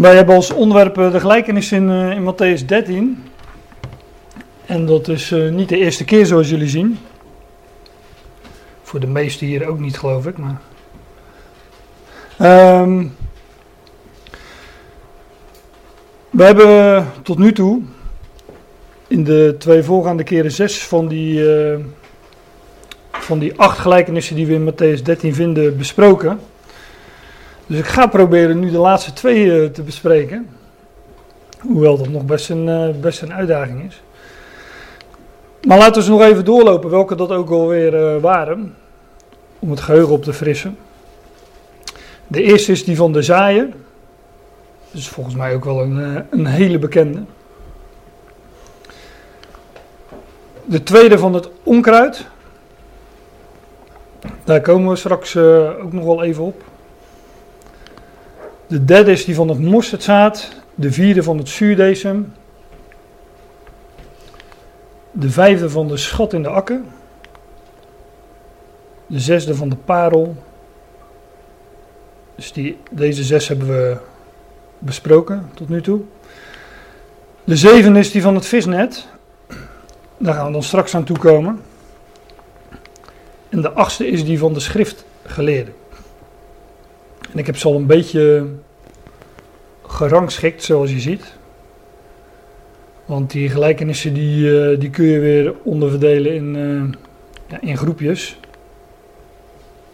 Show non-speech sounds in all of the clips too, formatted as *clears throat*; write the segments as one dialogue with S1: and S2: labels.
S1: Wij hebben als onderwerp de gelijkenis in, uh, in Matthäus 13. En dat is uh, niet de eerste keer zoals jullie zien. Voor de meesten hier ook niet, geloof ik. Maar... Um, we hebben tot nu toe in de twee voorgaande keren zes van die, van die acht gelijkenissen die we in Matthäus 13 vinden besproken. Dus ik ga proberen nu de laatste twee uh, te bespreken. Hoewel dat nog best een, uh, best een uitdaging is. Maar laten we eens nog even doorlopen welke dat ook alweer waren. Om het geheugen op te frissen. De eerste is die van de zaaien. Dat is volgens mij ook wel een, een hele bekende. De tweede van het onkruid. Daar komen we straks ook nog wel even op. De derde is die van het mosterdzaad. De vierde van het zuurdesem. De vijfde van de schat in de akker. De zesde van de parel. Dus die, deze zes hebben we besproken tot nu toe. De zevende is die van het visnet. Daar gaan we dan straks aan toe komen. En de achtste is die van de schriftgeleerde. En ik heb ze al een beetje gerangschikt, zoals je ziet. Want die gelijkenissen die, uh, die kun je weer onderverdelen in, uh, ja, in groepjes.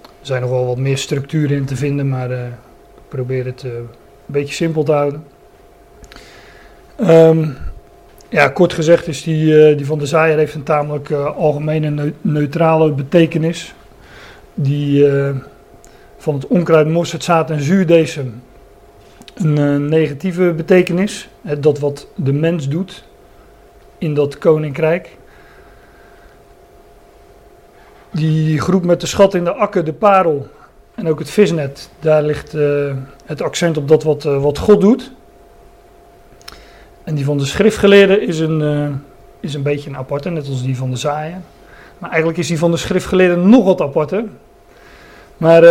S1: Er zijn nog wel wat meer structuren in te vinden, maar uh, ik probeer het een beetje simpel te houden. Um, ja, kort gezegd is die, die van de zaaier heeft een tamelijk algemene neutrale betekenis. Die van het onkruid, mosterdzaad en zuurdesem een negatieve betekenis. Dat wat de mens doet in dat koninkrijk. Die groep met de schat in de akker, de parel en ook het visnet, daar ligt uh, het accent op dat wat, uh, wat God doet. En die van de schriftgeleerden is een, is een beetje een aparte, net als die van de zaaien. Maar eigenlijk is die van de schriftgeleerden nog wat aparte. Maar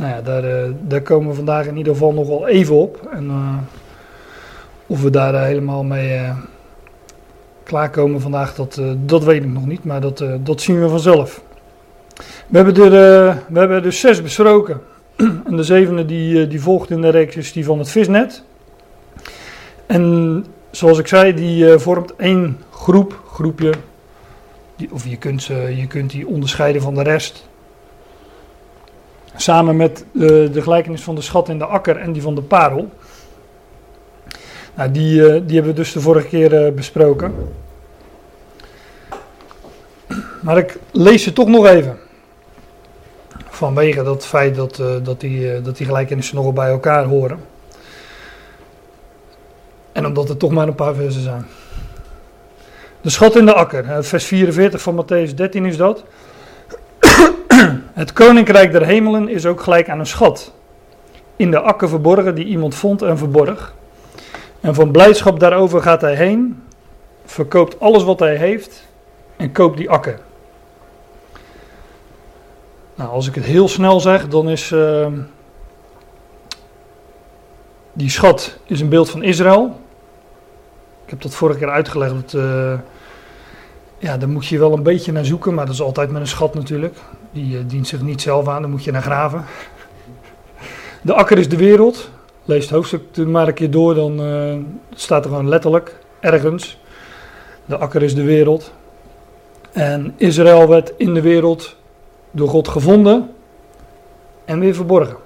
S1: nou ja, daar, daar komen we vandaag in ieder geval nog wel even op. En of we daar helemaal mee klaarkomen vandaag, dat, dat weet ik nog niet, maar dat, dat zien we vanzelf. We hebben er, we hebben er dus zes besproken. *clears throat* en de zevende die, die volgt in de reeks is die van het visnet. En zoals ik zei, die vormt één groep, groepje. Die, of je kunt, je kunt die onderscheiden van de rest. Samen met de gelijkenis van de schat in de akker en die van de parel. Nou, die, die hebben we dus de vorige keer besproken. Maar ik lees ze toch nog even. Vanwege dat feit dat, dat, die, dat die gelijkenissen nogal bij elkaar horen. En omdat er toch maar een paar versen zijn. De schat in de akker, vers 44 van Matthäus 13 is dat. Het koninkrijk der hemelen is ook gelijk aan een schat. In de akker verborgen die iemand vond en verborg. En van blijdschap daarover gaat hij heen, verkoopt alles wat hij heeft en koopt die akker. Nou, als ik het heel snel zeg, dan is uh, die schat is een beeld van Israël. Ik heb dat vorige keer uitgelegd. Uh, ja, daar moet je wel een beetje naar zoeken, maar dat is altijd met een schat natuurlijk. Die uh, dient zich niet zelf aan, daar moet je naar graven. De akker is de wereld. Lees het hoofdstuk maar een keer door, dan staat er gewoon letterlijk ergens. De akker is de wereld. En Israël werd in de wereld door God gevonden en weer verborgen.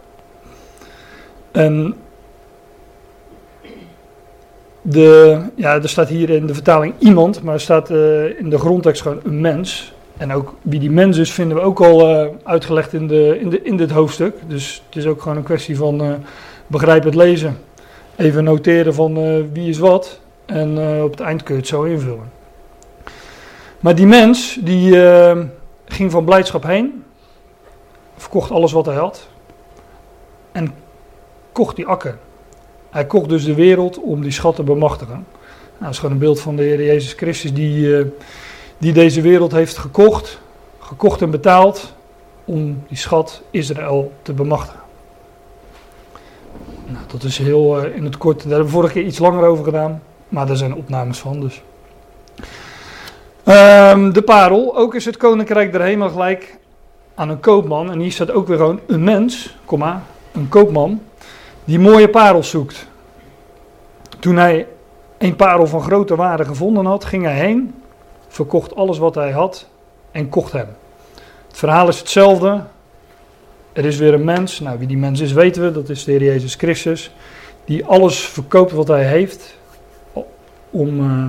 S1: En de, ja, er staat hier in de vertaling iemand, maar er staat uh, in de grondtekst gewoon een mens. En ook wie die mens is, vinden we ook al uh, uitgelegd in, de, in, de, in dit hoofdstuk. Dus het is ook gewoon een kwestie van uh, begrijp het lezen. Even noteren van wie is wat. En op het eind kun je het zo invullen. Maar die mens, die ging van blijdschap heen, verkocht alles wat hij had en kocht die akker. Hij kocht dus de wereld om die schat te bemachtigen. Nou, dat is gewoon een beeld van de Heer Jezus Christus die, die deze wereld heeft gekocht, gekocht en betaald om die schat Israël te bemachtigen. Nou, dat is heel eh, in het kort. Daar hebben we vorige keer iets langer over gedaan. Maar daar zijn opnames van dus. Ehm, de parel. Ook is het koninkrijk der hemel gelijk aan een koopman. En hier staat ook weer gewoon een mens, komma, een koopman. Die mooie parels zoekt. Toen hij een parel van grote waarde gevonden had, ging hij heen. Verkocht alles wat hij had en kocht hem. Het verhaal is hetzelfde. Er is weer een mens, nou wie die mens is weten we, dat is de Heer Jezus Christus, die alles verkoopt wat hij heeft om, uh,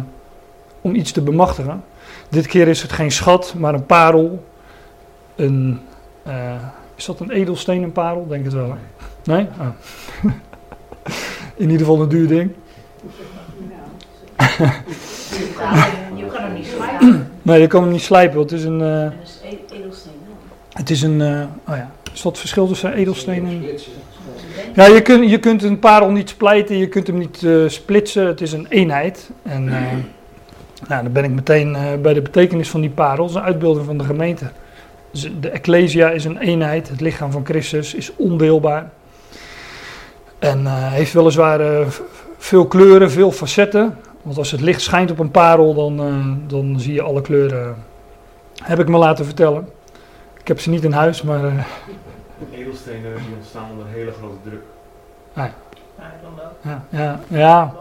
S1: om iets te bemachtigen. Dit keer is het geen schat, maar een parel. Een, uh, is dat een edelsteen, een parel? Denk het wel. Hè? Nee? Oh. *laughs* In ieder geval een duur ding.
S2: Hem niet slijpen.
S1: Nee, je kan hem niet slijpen, want het is een... Uh,
S2: En dat is e- edelsteen.
S1: het is een... eh, oh ja, is dat het verschil tussen edelsteen en... Ja, je kunt, je kunt een parel niet splijten, je kunt hem niet eh, splitsen. Het is een eenheid. En eh, *clears throat* nou, dan ben ik meteen eh, bij de betekenis van die parel. Het is een uitbeelding van de gemeente. Dus de Ecclesia is een eenheid. Het lichaam van Christus is ondeelbaar. En eh, heeft weliswaar eh, veel kleuren, veel facetten. Want als het licht schijnt op een parel, dan, eh, dan zie je alle kleuren. Heb ik me laten vertellen. Ik heb ze niet in huis, maar... eh,
S3: Edelstenen die ontstaan onder hele grote druk.
S2: Ja, dan wel.
S1: ja, ja, ja,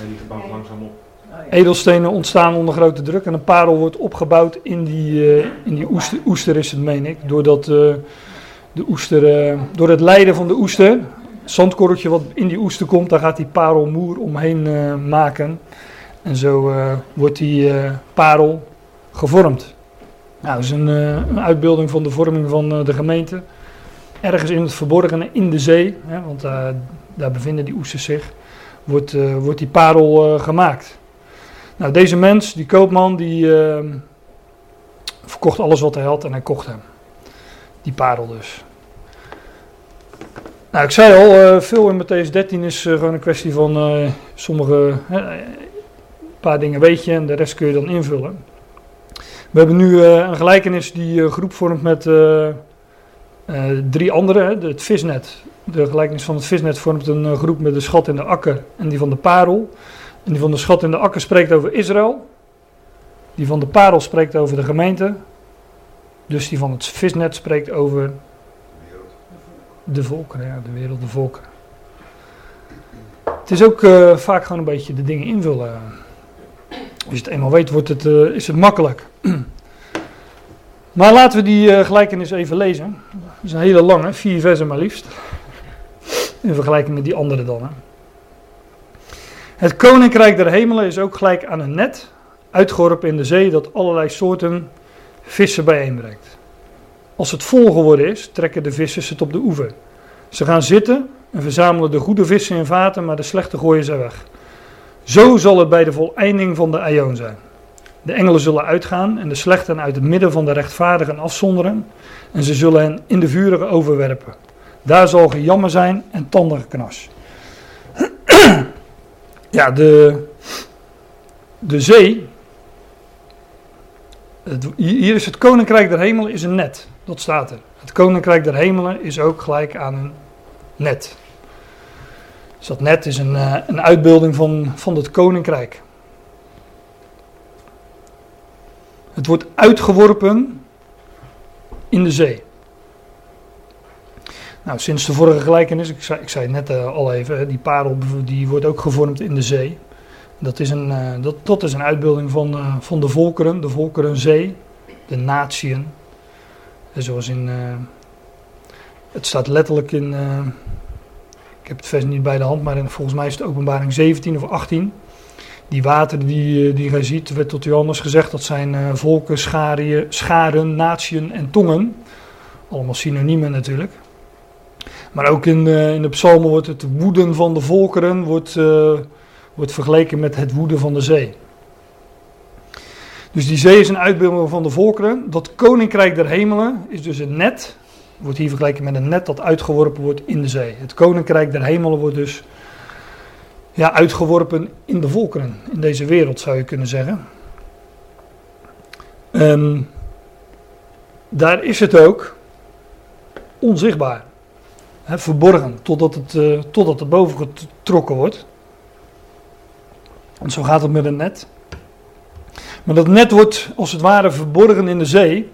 S3: En die bouwt langzaam op.
S2: Oh, ja.
S1: Edelstenen ontstaan onder grote druk en een parel wordt opgebouwd in die, eh, in die oester, oester is het, meen ik. Doordat eh, de oester, eh, door het lijden van de oester, zandkorreltje wat in die oester komt, daar gaat die parel moer omheen eh, maken. En zo eh, wordt die eh, parel gevormd. Nou, dat is een, een uitbeelding van de vorming van de gemeente. Ergens in het verborgene, in de zee, hè, want daar bevinden die oesters zich, wordt, wordt die parel gemaakt. Nou, deze mens, die koopman, die verkocht alles wat hij had en hij kocht hem. Die parel dus. Nou, ik zei al, veel in Matthäus 13 is eh, gewoon een kwestie van eh, sommige, paar dingen weet je en de rest kun je dan invullen. We hebben nu eh, een gelijkenis die groep vormt met drie andere. Het visnet. De gelijkenis van het visnet vormt een groep met de schat in de akker en die van de parel. En die van de schat in de akker spreekt over Israël. Die van de parel spreekt over de gemeente. Dus die van het visnet spreekt over de volkeren, ja, de wereld, de volkeren. Het is ook eh, vaak gewoon een beetje de dingen invullen. Als je het eenmaal weet, wordt het, eh, is het makkelijk. Maar laten we die eh, gelijkenis even lezen. Dat is een hele lange, vier versen maar liefst. In vergelijking met die andere dan. Hè. Het koninkrijk der hemelen is ook gelijk aan een net, uitgeworpen in de zee, dat allerlei soorten vissen bijeenbrengt. Als het vol geworden is, trekken de vissers het op de oever. Ze gaan zitten en verzamelen de goede vissen in vaten, maar de slechte gooien ze weg. Zo zal het bij de voleinding van de aion zijn. De engelen zullen uitgaan en de slechten uit het midden van de rechtvaardigen afzonderen, en ze zullen hen in de vurige overwerpen. Daar zal gejammer zijn en tandengeknas. *clears throat* Ja, de, de zee. Hier is het koninkrijk der hemelen is een net. Dat staat er. Het koninkrijk der hemelen is ook gelijk aan een net. Dus dat net is een, eh, een uitbeelding van, van het koninkrijk. Het wordt uitgeworpen in de zee. Nou, sinds de vorige gelijkenis, ik zei, ik zei het net eh, al even, die parel die wordt ook gevormd in de zee. Dat is een, eh, dat, dat is een uitbeelding van, van de volkeren, de volkerenzee, de natieën. Zoals in, eh, het staat letterlijk in, eh, ik heb het vers niet bij de hand, maar in, volgens mij is het openbaring 17 of 18. Die wateren die, eh, die gij ziet, werd tot Johannes gezegd, dat zijn volken, scharen, scharen, natieën en tongen. Allemaal synoniemen natuurlijk. Maar ook in, eh, in de psalmen wordt het woeden van de volkeren wordt, wordt vergeleken met het woeden van de zee. Dus die zee is een uitbeelding van de volkeren. Dat koninkrijk der hemelen is dus een net. Wordt hier vergeleken met een net dat uitgeworpen wordt in de zee. Het koninkrijk der hemelen wordt dus ja, uitgeworpen in de volkeren. In deze wereld zou je kunnen zeggen. En daar is het ook onzichtbaar. verborgen, totdat het, uh, totdat het boven getrokken wordt. Want zo gaat het met een net. Maar dat net wordt als het ware verborgen in de zee.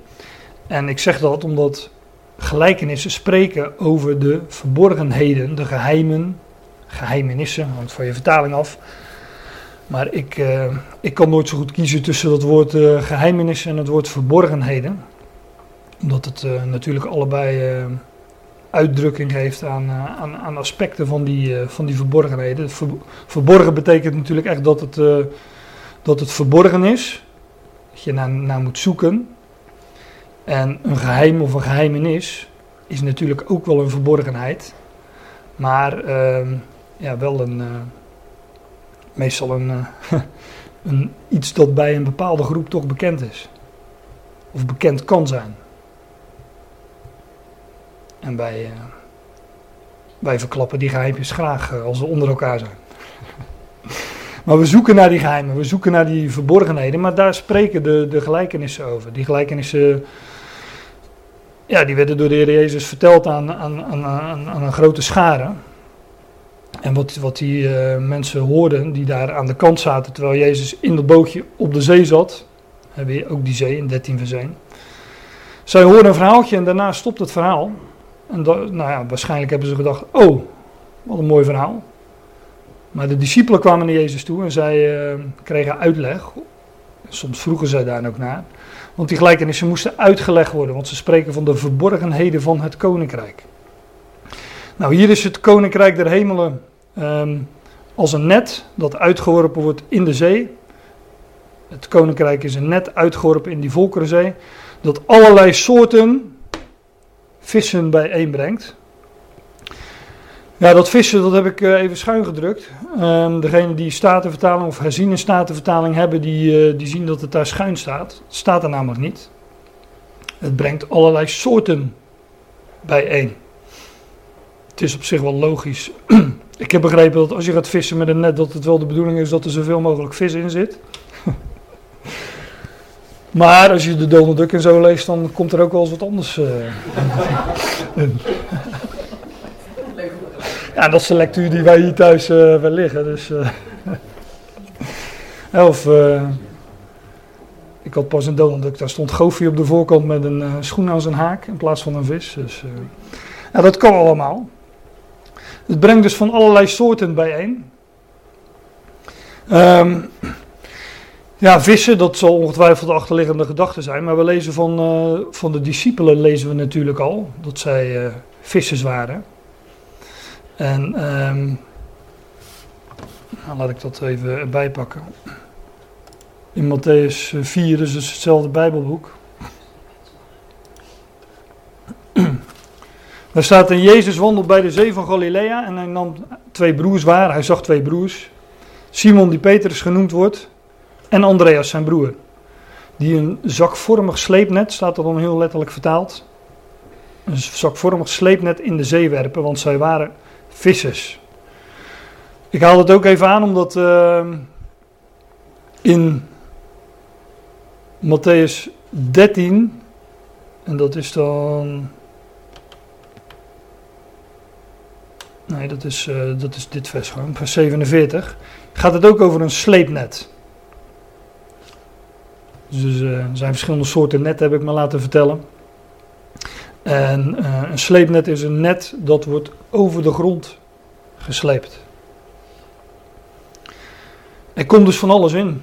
S1: En ik zeg dat omdat gelijkenissen spreken over de verborgenheden, de geheimen, geheimenissen, hangt van je vertaling af. Maar ik, uh, ik kan nooit zo goed kiezen tussen dat woord uh, geheimenissen en het woord verborgenheden. Omdat het uh, natuurlijk allebei uitdrukking geeft aan, aan, aan, aspecten van die, van die verborgenheden. Ver, verborgen betekent natuurlijk echt dat het, dat het verborgen is. Dat je naar, moet zoeken. En een geheim of een geheimenis is natuurlijk ook wel een verborgenheid. Maar ehm, ja, wel een meestal een, uh, *laughs* een, iets dat bij een bepaalde groep toch bekend is. Of bekend kan zijn. En wij, uh, wij verklappen die geheimpjes graag als ze onder elkaar zijn. *laughs* maar we zoeken naar die geheimen, we zoeken naar die verborgenheden, maar daar spreken de, de gelijkenissen over. Die gelijkenissen, ja, die werden door de Heer Jezus verteld aan, aan, aan, aan een grote schare. En wat, wat die uh, mensen hoorden die daar aan de kant zaten terwijl Jezus in dat bootje op de zee zat. Hebben we ook die zee in 13 vers 1. Zij hoorden een verhaaltje en daarna stopt het verhaal. En nou ja, waarschijnlijk hebben ze gedacht, oh, wat een mooi verhaal. Maar de discipelen kwamen naar Jezus toe en zij uh, kregen uitleg. Soms vroegen zij daar ook naar. Want die gelijkenissen moesten uitgelegd worden, want ze spreken van de verborgenheden van het koninkrijk. Nou, hier is het koninkrijk der hemelen um, als een net dat uitgeworpen wordt in de zee. Het koninkrijk is een net uitgeworpen in die volkerenzee, dat allerlei soorten vissen bijeenbrengt. Ja, dat vissen, dat heb ik uh, even schuin gedrukt. Um, degene die statenvertaling of herziene statenvertaling hebben, die, uh, die zien dat het daar schuin staat. Het staat er namelijk niet. Het brengt allerlei soorten bijeen het is op zich wel logisch. *clears throat* ik heb begrepen dat als je gaat vissen met een net, dat het wel de bedoeling is dat er zoveel mogelijk vis in zit. *laughs* maar als je de Donald Duck en zo leest, dan komt er ook wel eens wat anders. *laughs* Uh, ja, dat is de lectuur die wij hier thuis uh, wel liggen. Dus, *laughs* of ik had pas een Duck, daar stond Goofy op de voorkant met een schoen aan zijn haak in plaats van een vis. Dus, ja, dat kan allemaal. Het brengt dus van allerlei soorten bijeen. Um, ja, vissen, dat zal ongetwijfeld de achterliggende gedachte zijn. Maar we lezen van, van de discipelen lezen we natuurlijk al dat zij uh, vissers waren. En um, laat ik dat even erbij pakken. In Matthäus 4, dus hetzelfde Bijbelboek. *clears throat* Daar staat in Jezus wandelt bij de zee van Galilea en hij nam twee broers waar. Hij zag twee broers. Simon die Petrus genoemd wordt en Andreas zijn broer. Die een zakvormig sleepnet, staat er dan heel letterlijk vertaald. Een zakvormig sleepnet in de zee werpen, want zij waren vissers. Ik haal het ook even aan omdat uh, in Matthäus 13, en dat is dan Nee, dat is, uh, dat is dit vers gewoon, vers 47. Gaat het ook over een sleepnet. Dus uh, er zijn verschillende soorten net, heb ik me laten vertellen. En uh, een sleepnet is een net dat wordt over de grond gesleept. Er komt dus van alles in.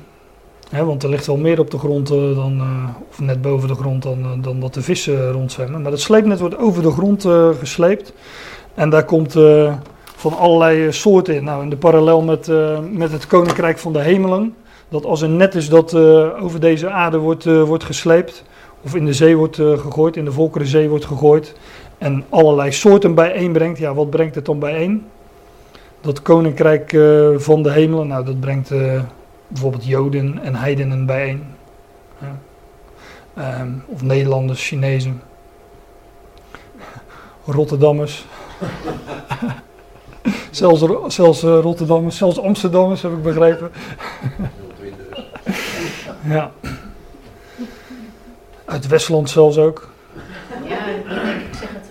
S1: Want er ligt wel meer op de grond dan, of net boven de grond dan, dan dat de vissen rondzwemmen. Maar dat sleepnet wordt over de grond gesleept. En daar komt van allerlei soorten in. Nou, in de parallel met, met het koninkrijk van de hemelen. Dat als een net is dat over deze aarde wordt, wordt gesleept. Of in de zee wordt gegooid, in de volkerenzee wordt gegooid. En allerlei soorten bijeenbrengt. Ja, wat brengt het dan bijeen? Dat koninkrijk van de hemelen. Nou, dat brengt bijvoorbeeld Joden en heidenen bijeen. Um, of Nederlanders, Chinezen. Rotterdammers. *laughs* zelfs zelfs uh, Rotterdammers, zelfs Amsterdammers heb ik begrepen. ja. Uit Westland zelfs ook.
S2: Ja, ik zeg het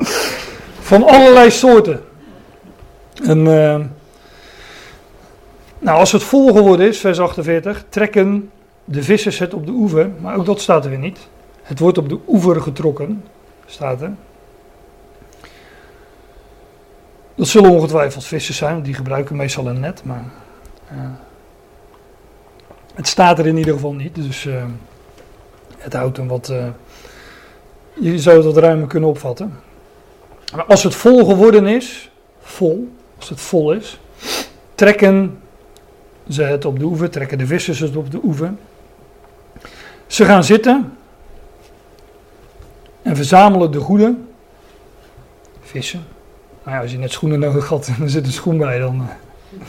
S2: *laughs*
S1: Van allerlei soorten. En, uh, nou, als het vol geworden is, vers 48, trekken de vissers het op de oever. Maar ook dat staat er weer niet. Het wordt op de oever getrokken, staat er. Dat zullen ongetwijfeld vissers zijn, die gebruiken meestal een net, maar uh, het staat er in ieder geval niet. Dus uh, het houdt hem wat. Uh, je zou het wat ruimer kunnen opvatten. Maar als het vol geworden is, vol, als het vol is, trekken ze het op de oever, trekken de vissers het op de oever. Ze gaan zitten en verzamelen de goede vissen. Nou ja, als je net schoenen nodig had *laughs* en er zit een schoen bij, dan. Uh,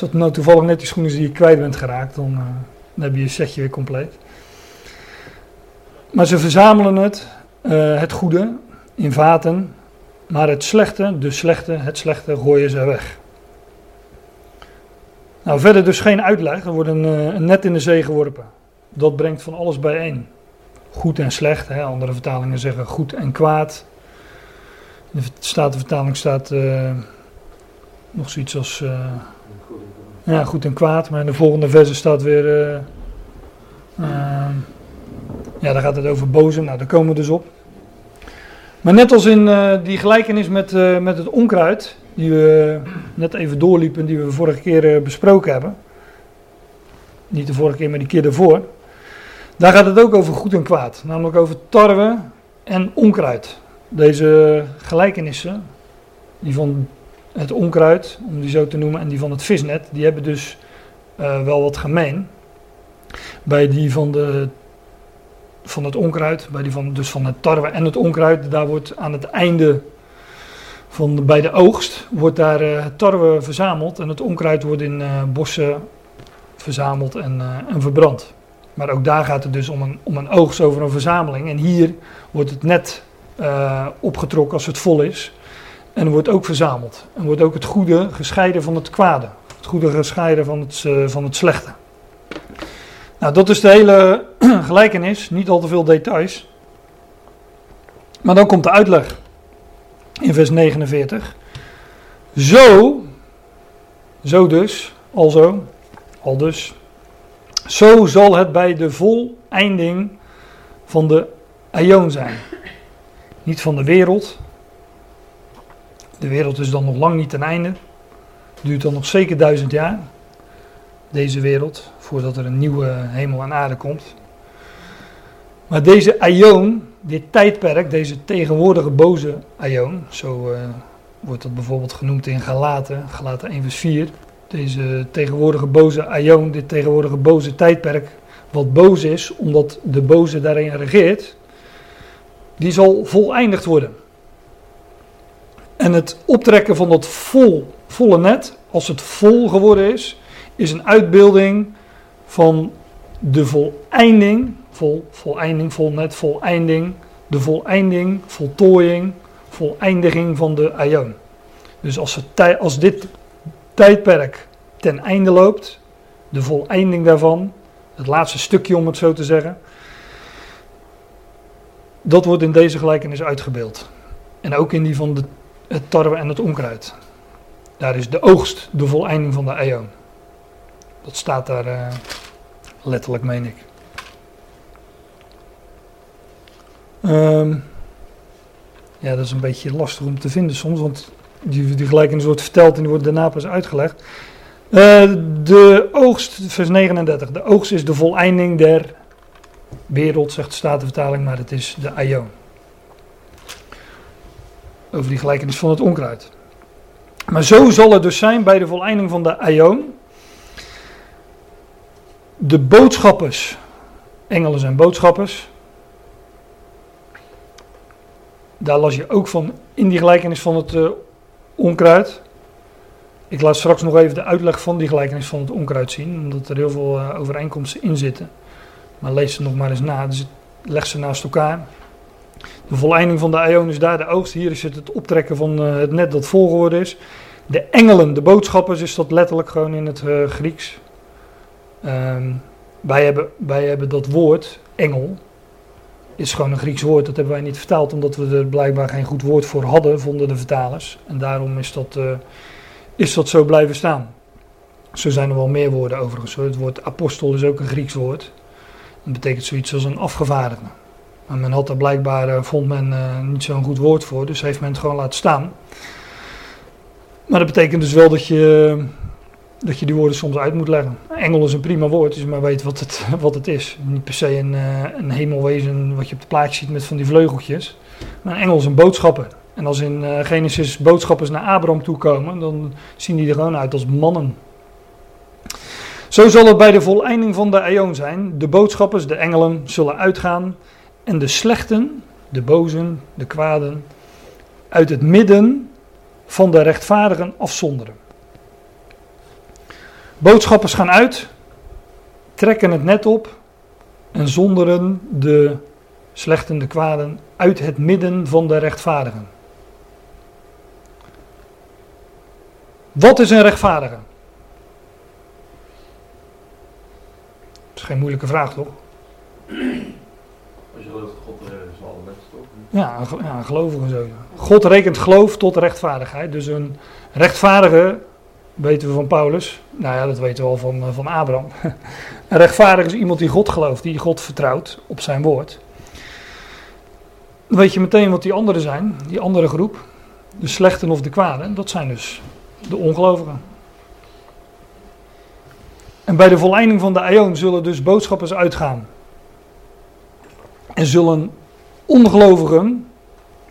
S1: als dat nou toevallig net die schoenen die je kwijt bent geraakt, dan, uh, dan heb je je setje weer compleet. Maar ze verzamelen het, uh, het goede, in vaten, maar het slechte, de slechte, het slechte, gooien ze weg. Nou, verder dus geen uitleg. Er wordt een, een net in de zee geworpen. Dat brengt van alles bijeen. Goed en slecht. Hè. Andere vertalingen zeggen goed en kwaad. In de Statenvertaling staat nog zoiets als. Ja, goed en kwaad. Maar in de volgende verse staat weer. Uh, ja, daar gaat het over boze. Nou, daar komen we dus op. Maar net als in die gelijkenis met, met het onkruid die we net even doorliepen, die we vorige keer besproken hebben. Niet de vorige keer, maar die keer daarvoor. Daar gaat het ook over goed en kwaad. Namelijk over tarwe en onkruid. Deze gelijkenissen, die van het onkruid, om die zo te noemen, en die van het visnet, die hebben dus uh, wel wat gemeen. Bij die van, de, van het onkruid, bij die van, dus van het tarwe en het onkruid, daar wordt aan het einde van bij de oogst wordt daar uh, tarwe verzameld en het onkruid wordt in uh, bossen verzameld en, en, verbrand. Maar ook daar gaat het dus om een, om een oogst over een verzameling. En hier wordt het net opgetrokken als het vol is. En wordt ook verzameld. En wordt ook het goede gescheiden van het kwade. Het goede gescheiden van het, van het slechte. Nou, dat is de hele *clears throat* gelijkenis. Niet al te veel details. Maar dan komt de uitleg in vers 49. Zo, zo dus, alzo, al dus, zo zal het bij de voleinding van de aion zijn. Niet van de wereld. De wereld is dan nog lang niet ten einde. Duurt dan nog zeker duizend jaar. Deze wereld, voordat er een nieuwe hemel en aarde komt. Maar deze aion, dit tijdperk, deze tegenwoordige boze aion, zo uh, wordt dat bijvoorbeeld genoemd in Galaten, Galaten 1 vers 4. Deze tegenwoordige boze aion, dit tegenwoordige boze tijdperk, wat boos is, omdat de boze daarin regeert, die zal voleindigd worden. En het optrekken van dat vol, volle net, als het vol geworden is, is een uitbeelding van de voleinding vol, voleinding, volnet, voleinding, de voleinding, voltooiing, voleindiging van de aion. Dus als, het, als dit tijdperk ten einde loopt, de voleinding daarvan, het laatste stukje om het zo te zeggen, dat wordt in deze gelijkenis uitgebeeld. En ook in die van de, het tarwe en het onkruid. Daar is de oogst de voleinding van de aion. Dat staat daar uh, letterlijk, meen ik. Um, ja, dat is een beetje lastig om te vinden soms, want die, die gelijkenis wordt verteld en die wordt daarna pas uitgelegd. Uh, de oogst, vers 39. De oogst is de voleinding der wereld, zegt de Statenvertaling, maar het is de aion. Over die gelijkenis van het onkruid. Maar zo zal het dus zijn bij de voleinding van de aion. De boodschappers, engelen zijn boodschappers, daar las je ook van in die gelijkenis van het uh, onkruid. Ik laat straks nog even de uitleg van die gelijkenis van het onkruid zien, omdat er heel veel uh, overeenkomsten in zitten. Maar lees ze nog maar eens na, dus leg ze naast elkaar. De voleinding van de aion is daar de oogst. Hier is het optrekken van uh, het net dat vol geworden is. De engelen, de boodschappers, is dat letterlijk gewoon in het Grieks. Um, wij, hebben, wij hebben dat woord, engel, is gewoon een Grieks woord. Dat hebben wij niet vertaald omdat we er blijkbaar geen goed woord voor hadden, vonden de vertalers. En daarom is dat, eh, is dat zo blijven staan. Zo zijn er wel meer woorden overigens. Het woord apostel is ook een Grieks woord. Dat betekent zoiets als een afgevaardigde. Maar men had er blijkbaar, uh, vond men uh, niet zo'n goed woord voor, dus heeft men het gewoon laten staan. Maar dat betekent dus wel dat je, dat je die woorden soms uit moet leggen. Engel is een prima woord, dus maar weet wat het, *laughs* wat het is. Niet per se een, uh, een hemelwezen wat je op het plaatje ziet met van die vleugeltjes. Maar een engel is een boodschapper. En als in Genesis boodschappers naar Abraham toekomen, dan zien die er gewoon uit als mannen. Zo zal het bij de voleinding van de eon zijn. De boodschappers, de engelen, zullen uitgaan en de slechten, de bozen, de kwaden, uit het midden van de rechtvaardigen afzonderen. Boodschappers gaan uit, trekken het net op en zonderen de slechten, de kwaden uit het midden van de rechtvaardigen. Wat is een rechtvaardige? Dat is geen moeilijke vraag, toch?
S3: Als je gelooft dat God er is, alle mensen toch?
S1: Ja, een, ja, een gelovige zo. God rekent geloof tot rechtvaardigheid. Dus een rechtvaardige, weten we van Paulus, nou ja, dat weten we al van, van Abraham. *laughs* Een rechtvaardige is iemand die God gelooft, die God vertrouwt op zijn woord. Dan weet je meteen wat die anderen zijn, die andere groep. De slechten of de kwaden, dat zijn dus de ongelovigen. En bij de volleinding van de eon zullen dus boodschappers uitgaan. En zullen ongelovigen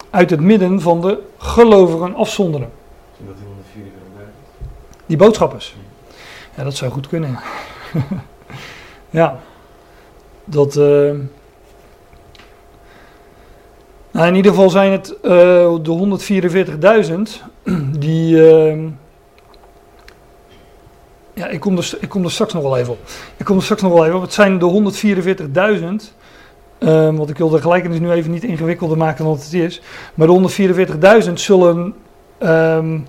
S1: uit het midden van de gelovigen afzonderen.
S3: Die 144
S1: Die boodschappers. Ja, dat zou goed kunnen. *laughs* ja. Dat. Uh... Nou, in ieder geval zijn het uh, de 144.000 die. Uh... Ja, ik kom, er, ik kom er straks nog wel even op. Ik kom er straks nog wel even op. Het zijn de 144.000 Um, want ik wil de gelijkenis nu even niet ingewikkelder maken dan het is. Maar de 144.000 zullen um,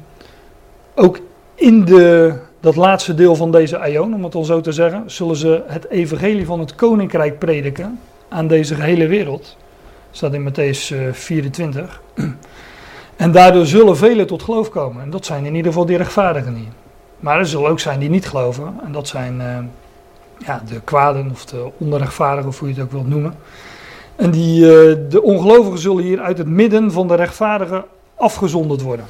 S1: ook in de, dat laatste deel van deze aion, om het al zo te zeggen, zullen ze het evangelie van het koninkrijk prediken aan deze gehele wereld. Dat staat in Matthäus uh, 24. *clears throat* En daardoor zullen velen tot geloof komen. En dat zijn in ieder geval die rechtvaardigen niet. Maar er zullen ook zijn die niet geloven. En dat zijn uh, ja, de kwaden of de onrechtvaardigen, of hoe je het ook wilt noemen. En die, uh, de ongelovigen zullen hier uit het midden van de rechtvaardigen afgezonderd worden.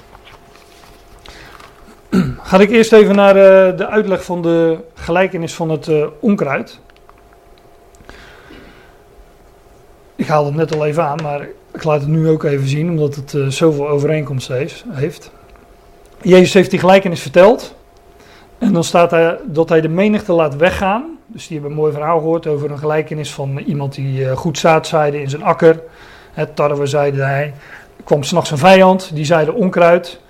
S1: *clears throat* Ga ik eerst even naar uh, de uitleg van de gelijkenis van het uh, onkruid. Ik haalde het net al even aan, maar ik laat het nu ook even zien, omdat het zoveel overeenkomst heeft. Jezus heeft die gelijkenis verteld. En dan staat er dat hij de menigte laat weggaan. Dus die hebben een mooi verhaal gehoord over een gelijkenis van iemand die goed zaad zaaide in zijn akker. Het tarwe zeide hij. Er kwam s'nachts een vijand, die zeide onkruid.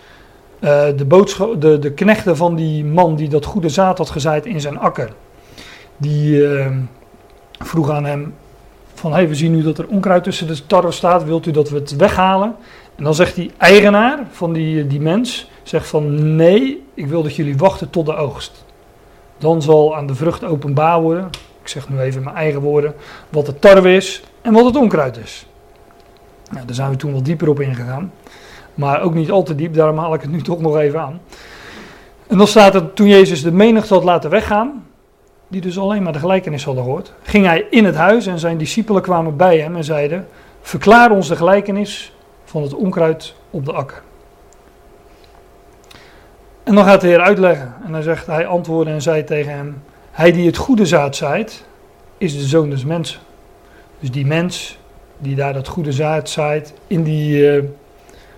S1: Uh, de, de, de knechten van die man die dat goede zaad had gezaaid in zijn akker, die uh, vroeg aan hem van, hey, we zien nu dat er onkruid tussen de tarwe staat, wilt u dat we het weghalen? En dan zegt die eigenaar van die, die mens, zegt van, nee, ik wil dat jullie wachten tot de oogst. Dan zal aan de vrucht openbaar worden, ik zeg nu even in mijn eigen woorden, wat de tarwe is en wat het onkruid is. Nou, daar zijn we toen wel dieper op ingegaan. Maar ook niet al te diep, daarom haal ik het nu toch nog even aan. En dan staat er, toen Jezus de menigte had laten weggaan, die dus alleen maar de gelijkenis hadden gehoord, ging hij in het huis en zijn discipelen kwamen bij hem en zeiden, verklaar ons de gelijkenis van het onkruid op de akker. En dan gaat de Heer uitleggen en hij zegt, hij antwoordde en zei tegen hem, hij die het goede zaad zaait, is de zoon des mensen. Dus die mens die daar dat goede zaad zaait in die... Uh,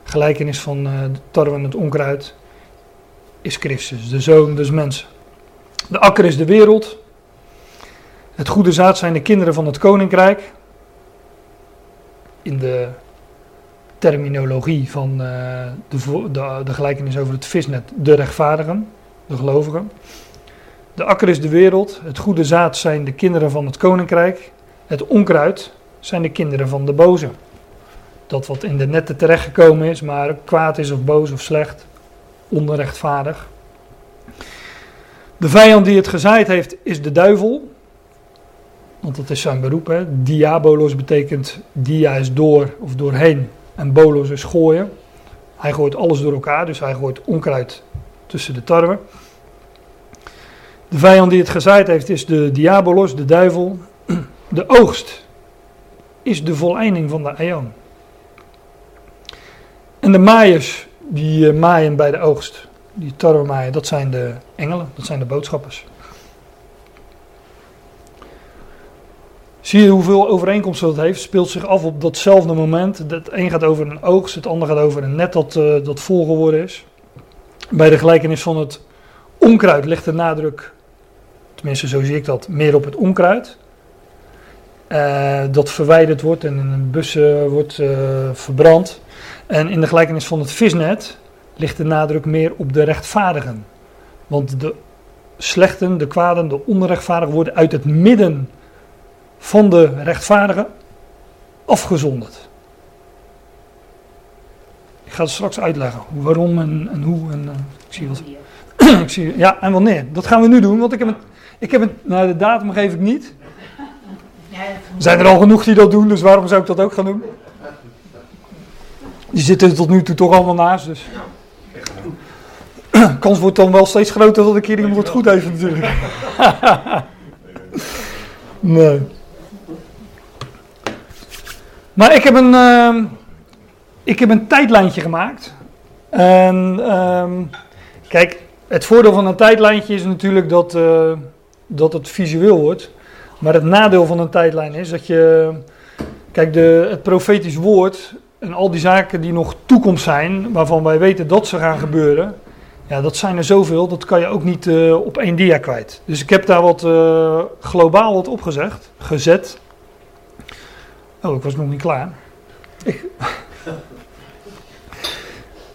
S1: gelijkenis van uh, de tarwe en het onkruid, is Christus, de zoon des mensen. De akker is de wereld. Het goede zaad zijn de kinderen van het koninkrijk. In de terminologie van uh, de, de, de, gelijkenis over het visnet, de rechtvaardigen, de gelovigen. De akker is de wereld. Het goede zaad zijn de kinderen van het koninkrijk. Het onkruid zijn de kinderen van de boze dat wat in de netten terechtgekomen is, maar kwaad is of boos of slecht, onrechtvaardig. De vijand die het gezaaid heeft is de duivel. Want dat is zijn beroep. Hè. Diabolos betekent dia is door of doorheen. En bolos is gooien. Hij gooit alles door elkaar, dus hij gooit onkruid tussen de tarwe. De vijand die het gezaaid heeft is de diabolos, de duivel. *clears throat* De oogst is de voleinding van de eon. En de maaiers die uh, maaien bij de oogst, die tarwe maaien, dat zijn de engelen, dat zijn de boodschappers. Zie je hoeveel overeenkomsten dat heeft? Speelt zich af op datzelfde moment. Het een gaat over een oogst, het andere gaat over een net dat, uh, dat vol geworden is. Bij de gelijkenis van het onkruid ligt de nadruk, tenminste zo zie ik dat, meer op het onkruid. Uh, dat verwijderd wordt en in een bus uh, wordt verbrand. En in de gelijkenis van het visnet ligt de nadruk meer op de rechtvaardigen. Want de slechten, de kwaden, de onrechtvaardigen worden uit het midden van de rechtvaardigen afgezonderd. Ik ga het straks uitleggen. Waarom en, en hoe. En, uh, ik zie wat. *clears throat* ik zie, ja, en wanneer. Dat gaan we nu doen, want ik heb het. Ik heb nou, de datum geef ik niet. Zijn er al genoeg die dat doen, dus waarom zou ik dat ook gaan doen? Die zitten er tot nu toe toch allemaal naast, dus. *clears throat* Kans wordt dan wel steeds groter dat ik hier iemand goed heeft, natuurlijk. *laughs* nee. Maar ik heb een, uh, ik heb een tijdlijntje gemaakt. En uh, kijk, het voordeel van een tijdlijntje is natuurlijk dat, uh, dat het visueel wordt. Maar het nadeel van een tijdlijn is dat je. Kijk, de, het profetisch woord en al die zaken die nog toekomst zijn, waarvan wij weten dat ze gaan gebeuren. Ja, dat zijn er zoveel, dat kan je ook niet uh, op één dia kwijt. Dus ik heb daar wat uh, globaal wat opgezet, gezet. Oh, ik was nog niet klaar. Ik,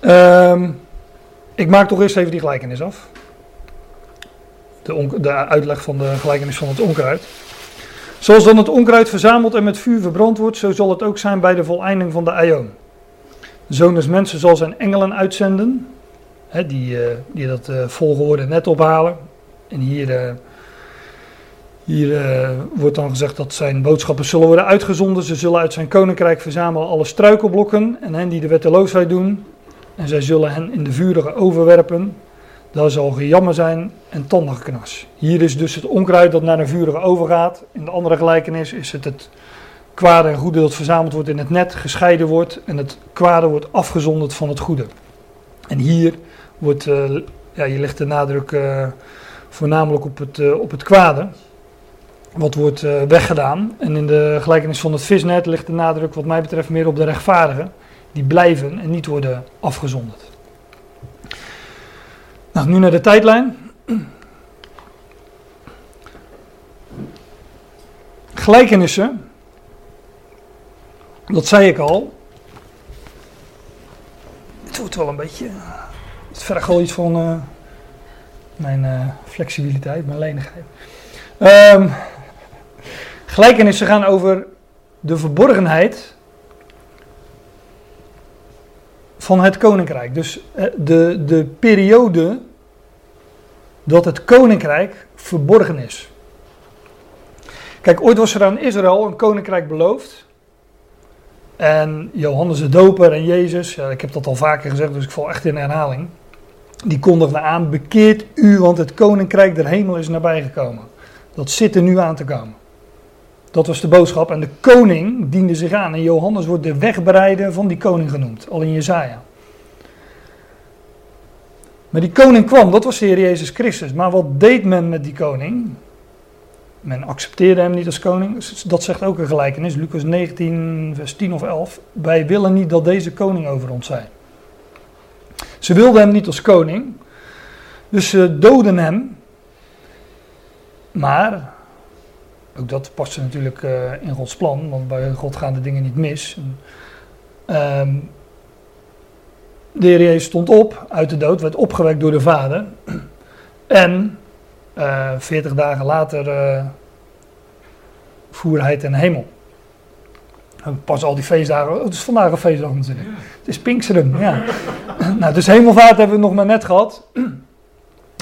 S1: um, *laughs* ik maak toch eerst even die gelijkenis af. De, de, uitleg van de gelijkenis van het onkruid. Zoals dan het onkruid verzameld en met vuur verbrand wordt, zo zal het ook zijn bij de voleinding van de aion. De zoon des mensen zal zijn engelen uitzenden, hè, die, uh, die dat uh, volgorde net ophalen. En hier... Uh, hier uh, wordt dan gezegd dat zijn boodschappen zullen worden uitgezonden. Ze zullen uit zijn koninkrijk verzamelen alle struikelblokken en hen die de wetteloosheid doen. En zij zullen hen in de vurige overwerpen. Daar zal gejammer zijn en tandengeknas. Hier is dus het onkruid dat naar de vurige overgaat. In de andere gelijkenis is het het kwade en goede dat verzameld wordt in het net, gescheiden wordt. En het kwade wordt afgezonderd van het goede. En hier wordt, uh, ja, hier ligt de nadruk uh, voornamelijk op het, op het kwade wat wordt uh, weggedaan. En in de gelijkenis van het visnet ligt de nadruk wat mij betreft meer op de rechtvaardigen. Die blijven en niet worden afgezonderd. Nou, nu naar de tijdlijn. Gelijkenissen, dat zei ik al. Het wordt wel een beetje. Het vergt wel iets van uh, mijn uh, flexibiliteit, mijn lenigheid. Um, Gelijkenissen gaan over de verborgenheid van het koninkrijk. Dus de, de periode dat het koninkrijk verborgen is. Kijk, ooit was er aan Israël een koninkrijk beloofd. En Johannes de Doper en Jezus, ja, ik heb dat al vaker gezegd, dus ik val echt in herhaling. Die kondigden aan: bekeert u, want het koninkrijk der hemel is nabijgekomen. Dat zit er nu aan te komen. Dat was de boodschap. En de koning diende zich aan. En Johannes wordt de wegbereider van die koning genoemd. Al in Jezaja. Maar die koning kwam, dat was de Heer Jezus Christus. Maar wat deed men met die koning? Men accepteerde hem niet als koning. Dat zegt ook een gelijkenis. Lucas 19, vers 10 of 11. Wij willen niet dat deze koning over ons zij. Ze wilden hem niet als koning. Dus ze doden hem. Maar ook dat past natuurlijk uh, in Gods plan, want bij God gaan de dingen niet mis. Um, de Heer Jezus stond op uit de dood, werd opgewekt door de Vader. En uh, eh, 40 dagen later uh, voer hij ten hemel. Pas al die feestdagen, oh, het is vandaag een feestdag natuurlijk. Het is Pinksteren, ja. *laughs* nou, dus hemelvaart hebben we nog maar net gehad.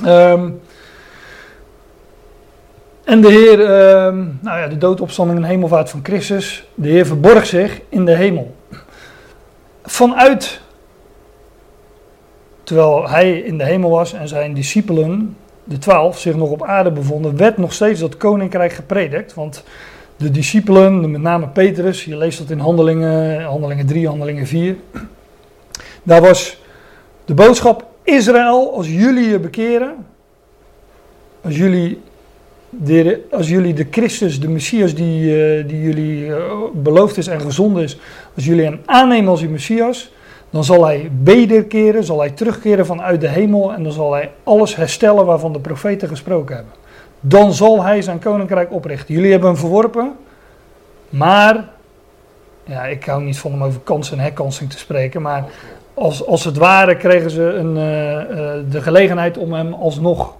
S1: um, En de Heer, ehm, nou ja, de doodopstanding en hemelvaart van Christus, de Heer verborg zich in de hemel. Vanuit, terwijl hij in de hemel was en zijn discipelen, de twaalf, zich nog op aarde bevonden, werd nog steeds dat koninkrijk gepredikt. Want de discipelen, met name Petrus, je leest dat in handelingen, handelingen 3, handelingen 4. Daar was de boodschap Israël, als jullie je bekeren, als jullie de, als jullie de Christus, de Messias die, eh, die jullie eh, beloofd is en gezonden is, als jullie hem aannemen als uw Messias, dan zal hij wederkeren, zal hij terugkeren vanuit de hemel en dan zal hij alles herstellen waarvan de profeten gesproken hebben. Dan zal hij zijn koninkrijk oprichten. Jullie hebben hem verworpen, maar, ja, ik hou niet van om over kans en herkansing te spreken, maar als, als het ware kregen ze een, uh, de gelegenheid om hem alsnog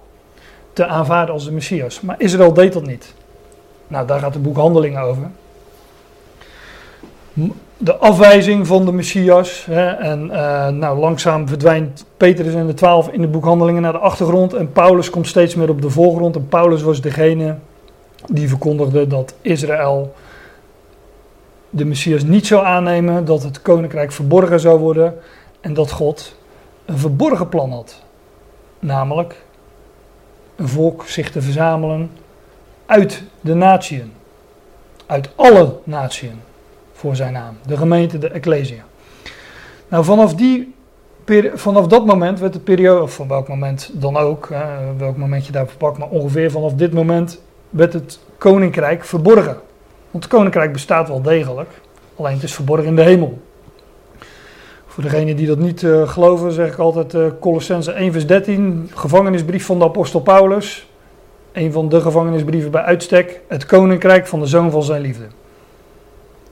S1: te aanvaarden als de Messias. Maar Israël deed dat niet. Nou, daar gaat het boek Handelingen over. De afwijzing van de Messias. Hè, en uh, nou, langzaam verdwijnt Petrus en de twaalf in het boek Handelingen naar de achtergrond. En Paulus komt steeds meer op de voorgrond. En Paulus was degene die verkondigde dat Israël de Messias niet zou aannemen. Dat het koninkrijk verborgen zou worden. En dat God een verborgen plan had. Namelijk een volk zich te verzamelen uit de natieën. Uit alle natieën voor zijn naam. De gemeente, de Ecclesia. Nou, vanaf, die, vanaf dat moment werd de periode, of van welk moment dan ook, welk moment je daarvoor pakt, maar ongeveer vanaf dit moment werd het koninkrijk verborgen. Want het koninkrijk bestaat wel degelijk, alleen het is verborgen in de hemel. Voor degenen die dat niet uh, geloven, zeg ik altijd uh, Colossense 1 vers 13, gevangenisbrief van de apostel Paulus. Een van de gevangenisbrieven bij uitstek, het koninkrijk van de zoon van zijn liefde.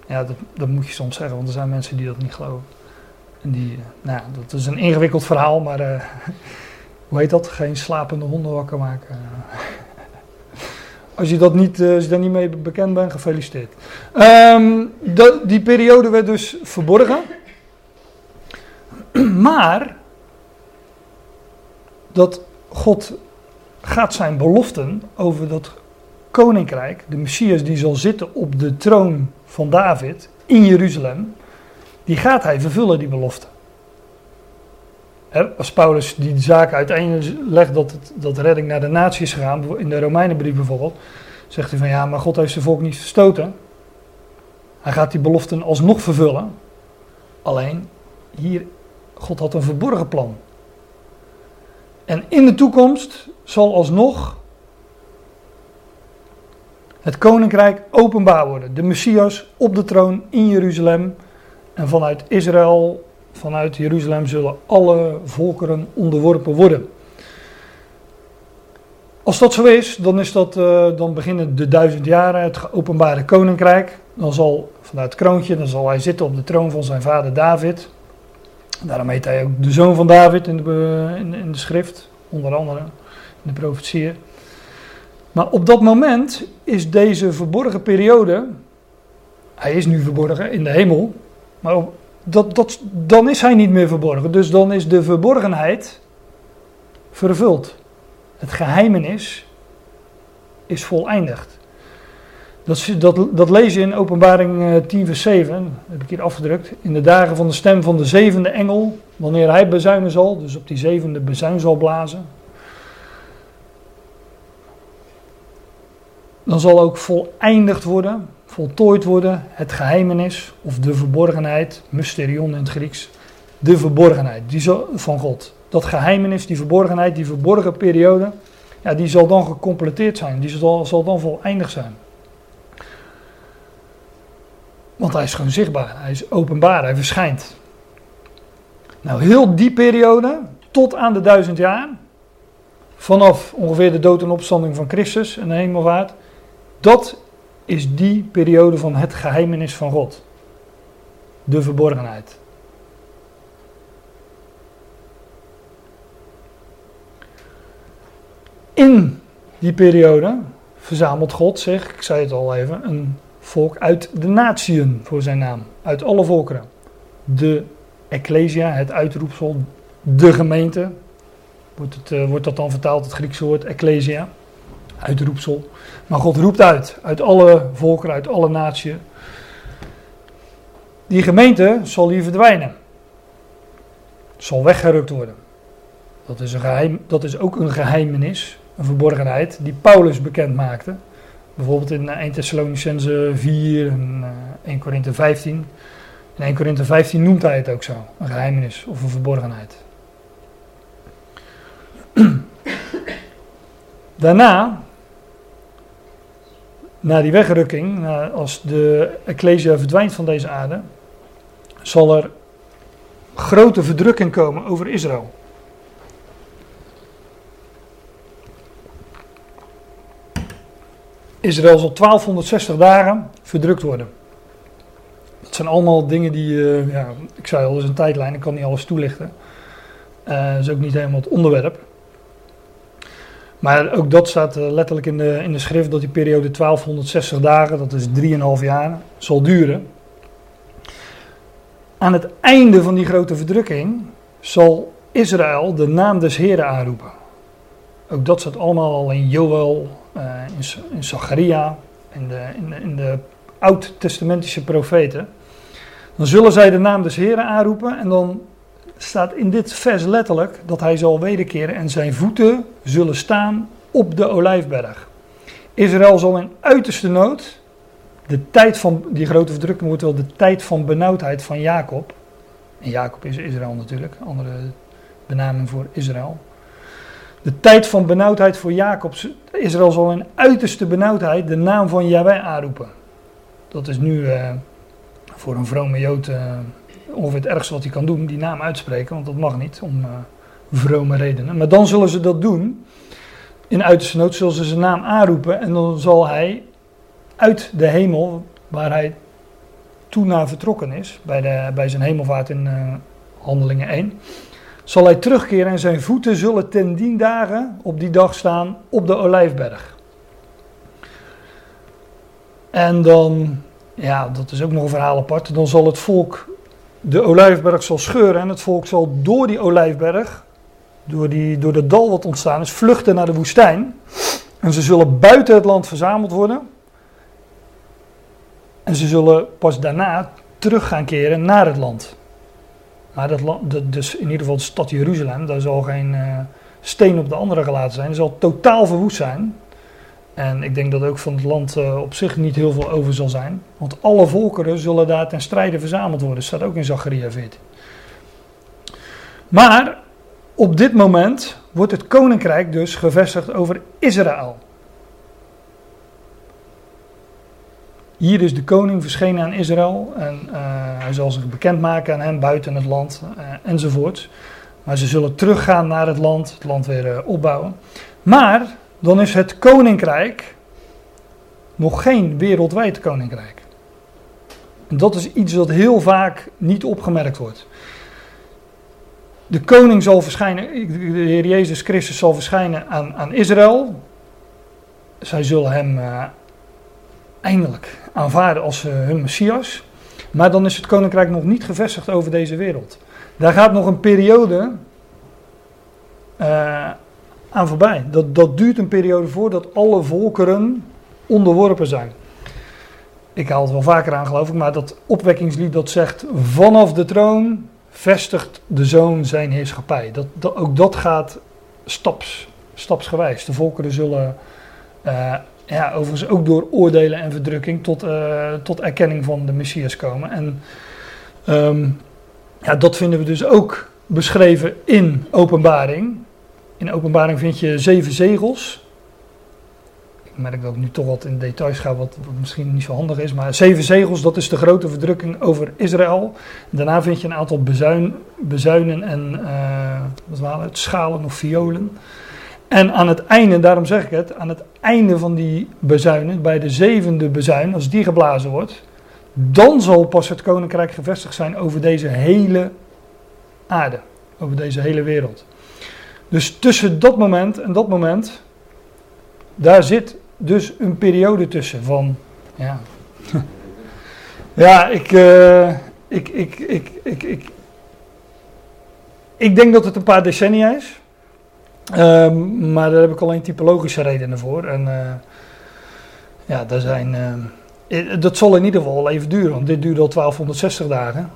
S1: Ja, dat, dat moet je soms zeggen, want er zijn mensen die dat niet geloven. En die, nou, dat is een ingewikkeld verhaal, maar uh, *laughs* hoe heet dat? Geen slapende honden wakker maken. Als je, dat niet, als je daar niet mee bekend bent, gefeliciteerd. De, die periode werd dus verborgen. *clears throat* Maar dat God gaat zijn beloften over dat koninkrijk, de Messias die zal zitten op de troon van David in Jeruzalem, die gaat hij vervullen, die belofte. Als Paulus die zaak uiteenlegt dat, het, dat redding naar de natie is gegaan, in de Romeinenbrief bijvoorbeeld, zegt hij van ja, maar God heeft zijn volk niet verstoten. Hij gaat die beloften alsnog vervullen. Alleen hier God had een verborgen plan. En in de toekomst zal alsnog het koninkrijk openbaar worden. De Messias op de troon in Jeruzalem. En vanuit Israël, vanuit Jeruzalem zullen alle volkeren onderworpen worden. Als dat zo is, dan, is dat, uh, dan beginnen de duizend jaren, het geopenbare koninkrijk. Dan zal vanuit het kroontje, dan zal hij zitten op de troon van zijn vader David. Daarom heet hij ook de zoon van David in de, in, in de schrift, onder andere in de profetieën. Maar op dat moment is deze verborgen periode, hij is nu verborgen in de hemel, maar dat, dat, dan is hij niet meer verborgen. Dus dan is de verborgenheid vervuld. Het geheimenis is voleindigd. Dat, dat, dat je in openbaring 10 eh, vers 7, dat heb ik hier afgedrukt. In de dagen van de stem van de zevende engel, wanneer hij bezuinen zal, dus op die zevende bezuin zal blazen. Dan zal ook voleindigd worden, voltooid worden, het geheimenis of de verborgenheid, mysterion in het Grieks. De verborgenheid die van God. Dat geheimenis, die verborgenheid, die verborgen periode, ja, die zal dan gecompleteerd zijn, die zal, zal dan voleindigd zijn. Want hij is gewoon zichtbaar, hij is openbaar, hij verschijnt. Nou, heel die periode, tot aan de duizend jaar, vanaf ongeveer de dood en opstanding van Christus en de hemelvaart, dat is die periode van het geheimenis van God. De verborgenheid. In die periode verzamelt God zich, ik zei het al even, een volk uit de natieën voor zijn naam. Uit alle volkeren. De Ecclesia, het uitroepsel, de gemeente. Wordt, het, uh, wordt dat dan vertaald, het Griekse woord Ecclesia. uitroepsel. Maar God roept uit, uit alle volkeren, uit alle naties. Die gemeente zal hier verdwijnen. Zal weggerukt worden. Dat is, een geheim, dat is ook een geheimenis, een verborgenheid, die Paulus bekend maakte. Bijvoorbeeld in 1 Thessalonicense 4 en 1 Korinthe 15. In 1 Korinthe 15 noemt hij het ook zo, een geheimenis of een verborgenheid. *clears throat* Daarna, na die wegrukking, als de Ecclesia verdwijnt van deze aarde, zal er grote verdrukking komen over Israël. Israël zal 1260 dagen verdrukt worden. Dat zijn allemaal dingen die, uh, ja, ik zei al, is een tijdlijn, ik kan niet alles toelichten. Uh, dat is ook niet helemaal het onderwerp. Maar ook dat staat uh, letterlijk in de, in de schrift dat die periode 1260 dagen, dat is 3,5 jaar, zal duren. Aan het einde van die grote verdrukking zal Israël de naam des Heren aanroepen. Ook dat staat allemaal al in Joel, in, in Zacharia, in de, in in de oud-testamentische profeten. Dan zullen zij de naam des Heren aanroepen en dan staat in dit vers letterlijk dat hij zal wederkeren en zijn voeten zullen staan op de olijfberg. Israël zal in uiterste nood, de tijd van die grote verdrukking wordt wel de tijd van benauwdheid van Jacob. En Jacob is Israël natuurlijk, andere benaming voor Israël. De tijd van benauwdheid voor Jacob. Israël zal in uiterste benauwdheid de naam van Yahweh aanroepen. Dat is nu uh, voor een vrome Jood uh, ongeveer het ergste wat hij kan doen, die naam uitspreken, want dat mag niet om uh, vrome redenen. Maar dan zullen ze dat doen. In uiterste nood zullen ze zijn naam aanroepen en dan zal hij uit de hemel, waar hij toen naar vertrokken is, bij, de, bij zijn hemelvaart in Handelingen 1 zal hij terugkeren en zijn voeten zullen ten dien dagen op die dag staan op de olijfberg. En dan, ja, dat is ook nog een verhaal apart, dan zal het volk de olijfberg zal scheuren en het volk zal door die olijfberg, door, die, door de dal wat ontstaan is, vluchten naar de woestijn. En ze zullen buiten het land verzameld worden. En ze zullen pas daarna terug gaan keren naar het land. Maar dat, dus in ieder geval de stad Jeruzalem, daar zal geen uh, steen op de andere gelaten zijn. Er zal totaal verwoest zijn. En ik denk dat ook van het land uh, op zich niet heel veel over zal zijn. Want alle volkeren zullen daar ten strijde verzameld worden. Dat staat ook in Zacharia 14. Maar op dit moment wordt het koninkrijk dus gevestigd over Israël. Hier is de koning verschenen aan Israël en uh, hij zal zich bekendmaken aan hen buiten het land uh, enzovoort. Maar ze zullen teruggaan naar het land, het land weer uh, opbouwen. Maar dan is het koninkrijk nog geen wereldwijd koninkrijk. Dat is iets dat heel vaak niet opgemerkt wordt. De koning zal verschijnen, de Heer Jezus Christus zal verschijnen aan, aan Israël. Zij zullen hem eindelijk aanvaarden als uh, hun Messias. Maar dan is het koninkrijk nog niet gevestigd over deze wereld. Daar gaat nog een periode uh, aan voorbij. Dat, dat duurt een periode voordat alle volkeren onderworpen zijn. Ik haal het wel vaker aan, geloof ik, maar dat opwekkingslied dat zegt: vanaf de troon vestigt de zoon zijn heerschappij. Dat, dat ook dat gaat staps, stapsgewijs. De volkeren zullen uh, ja, overigens ook door oordelen en verdrukking tot, uh, tot erkenning van de Messias komen. En um, ja, dat vinden we dus ook beschreven in openbaring. In openbaring vind je zeven zegels. Ik merk dat ik nu toch wat in details ga, wat, misschien niet zo handig is. Maar zeven zegels, dat is de grote verdrukking over Israël. Daarna vind je een aantal bezuin, bezuinen en uh, wat waren het, schalen of violen. En aan het einde, daarom zeg ik het, aan het einde van die bezuinen, bij de zevende bezuin, als die geblazen wordt, dan zal pas het koninkrijk gevestigd zijn over deze hele aarde, over deze hele wereld. Dus tussen dat moment en dat moment, daar zit dus een periode tussen van, ja, *laughs* ja, ik, uh, ik, ik, ik, ik, ik, ik denk dat het een paar decennia is. Ehm, maar daar heb ik alleen typologische redenen voor. En eh, ja, daar zijn, eh, dat zal in ieder geval even duren, want dit duurt al 1260 dagen.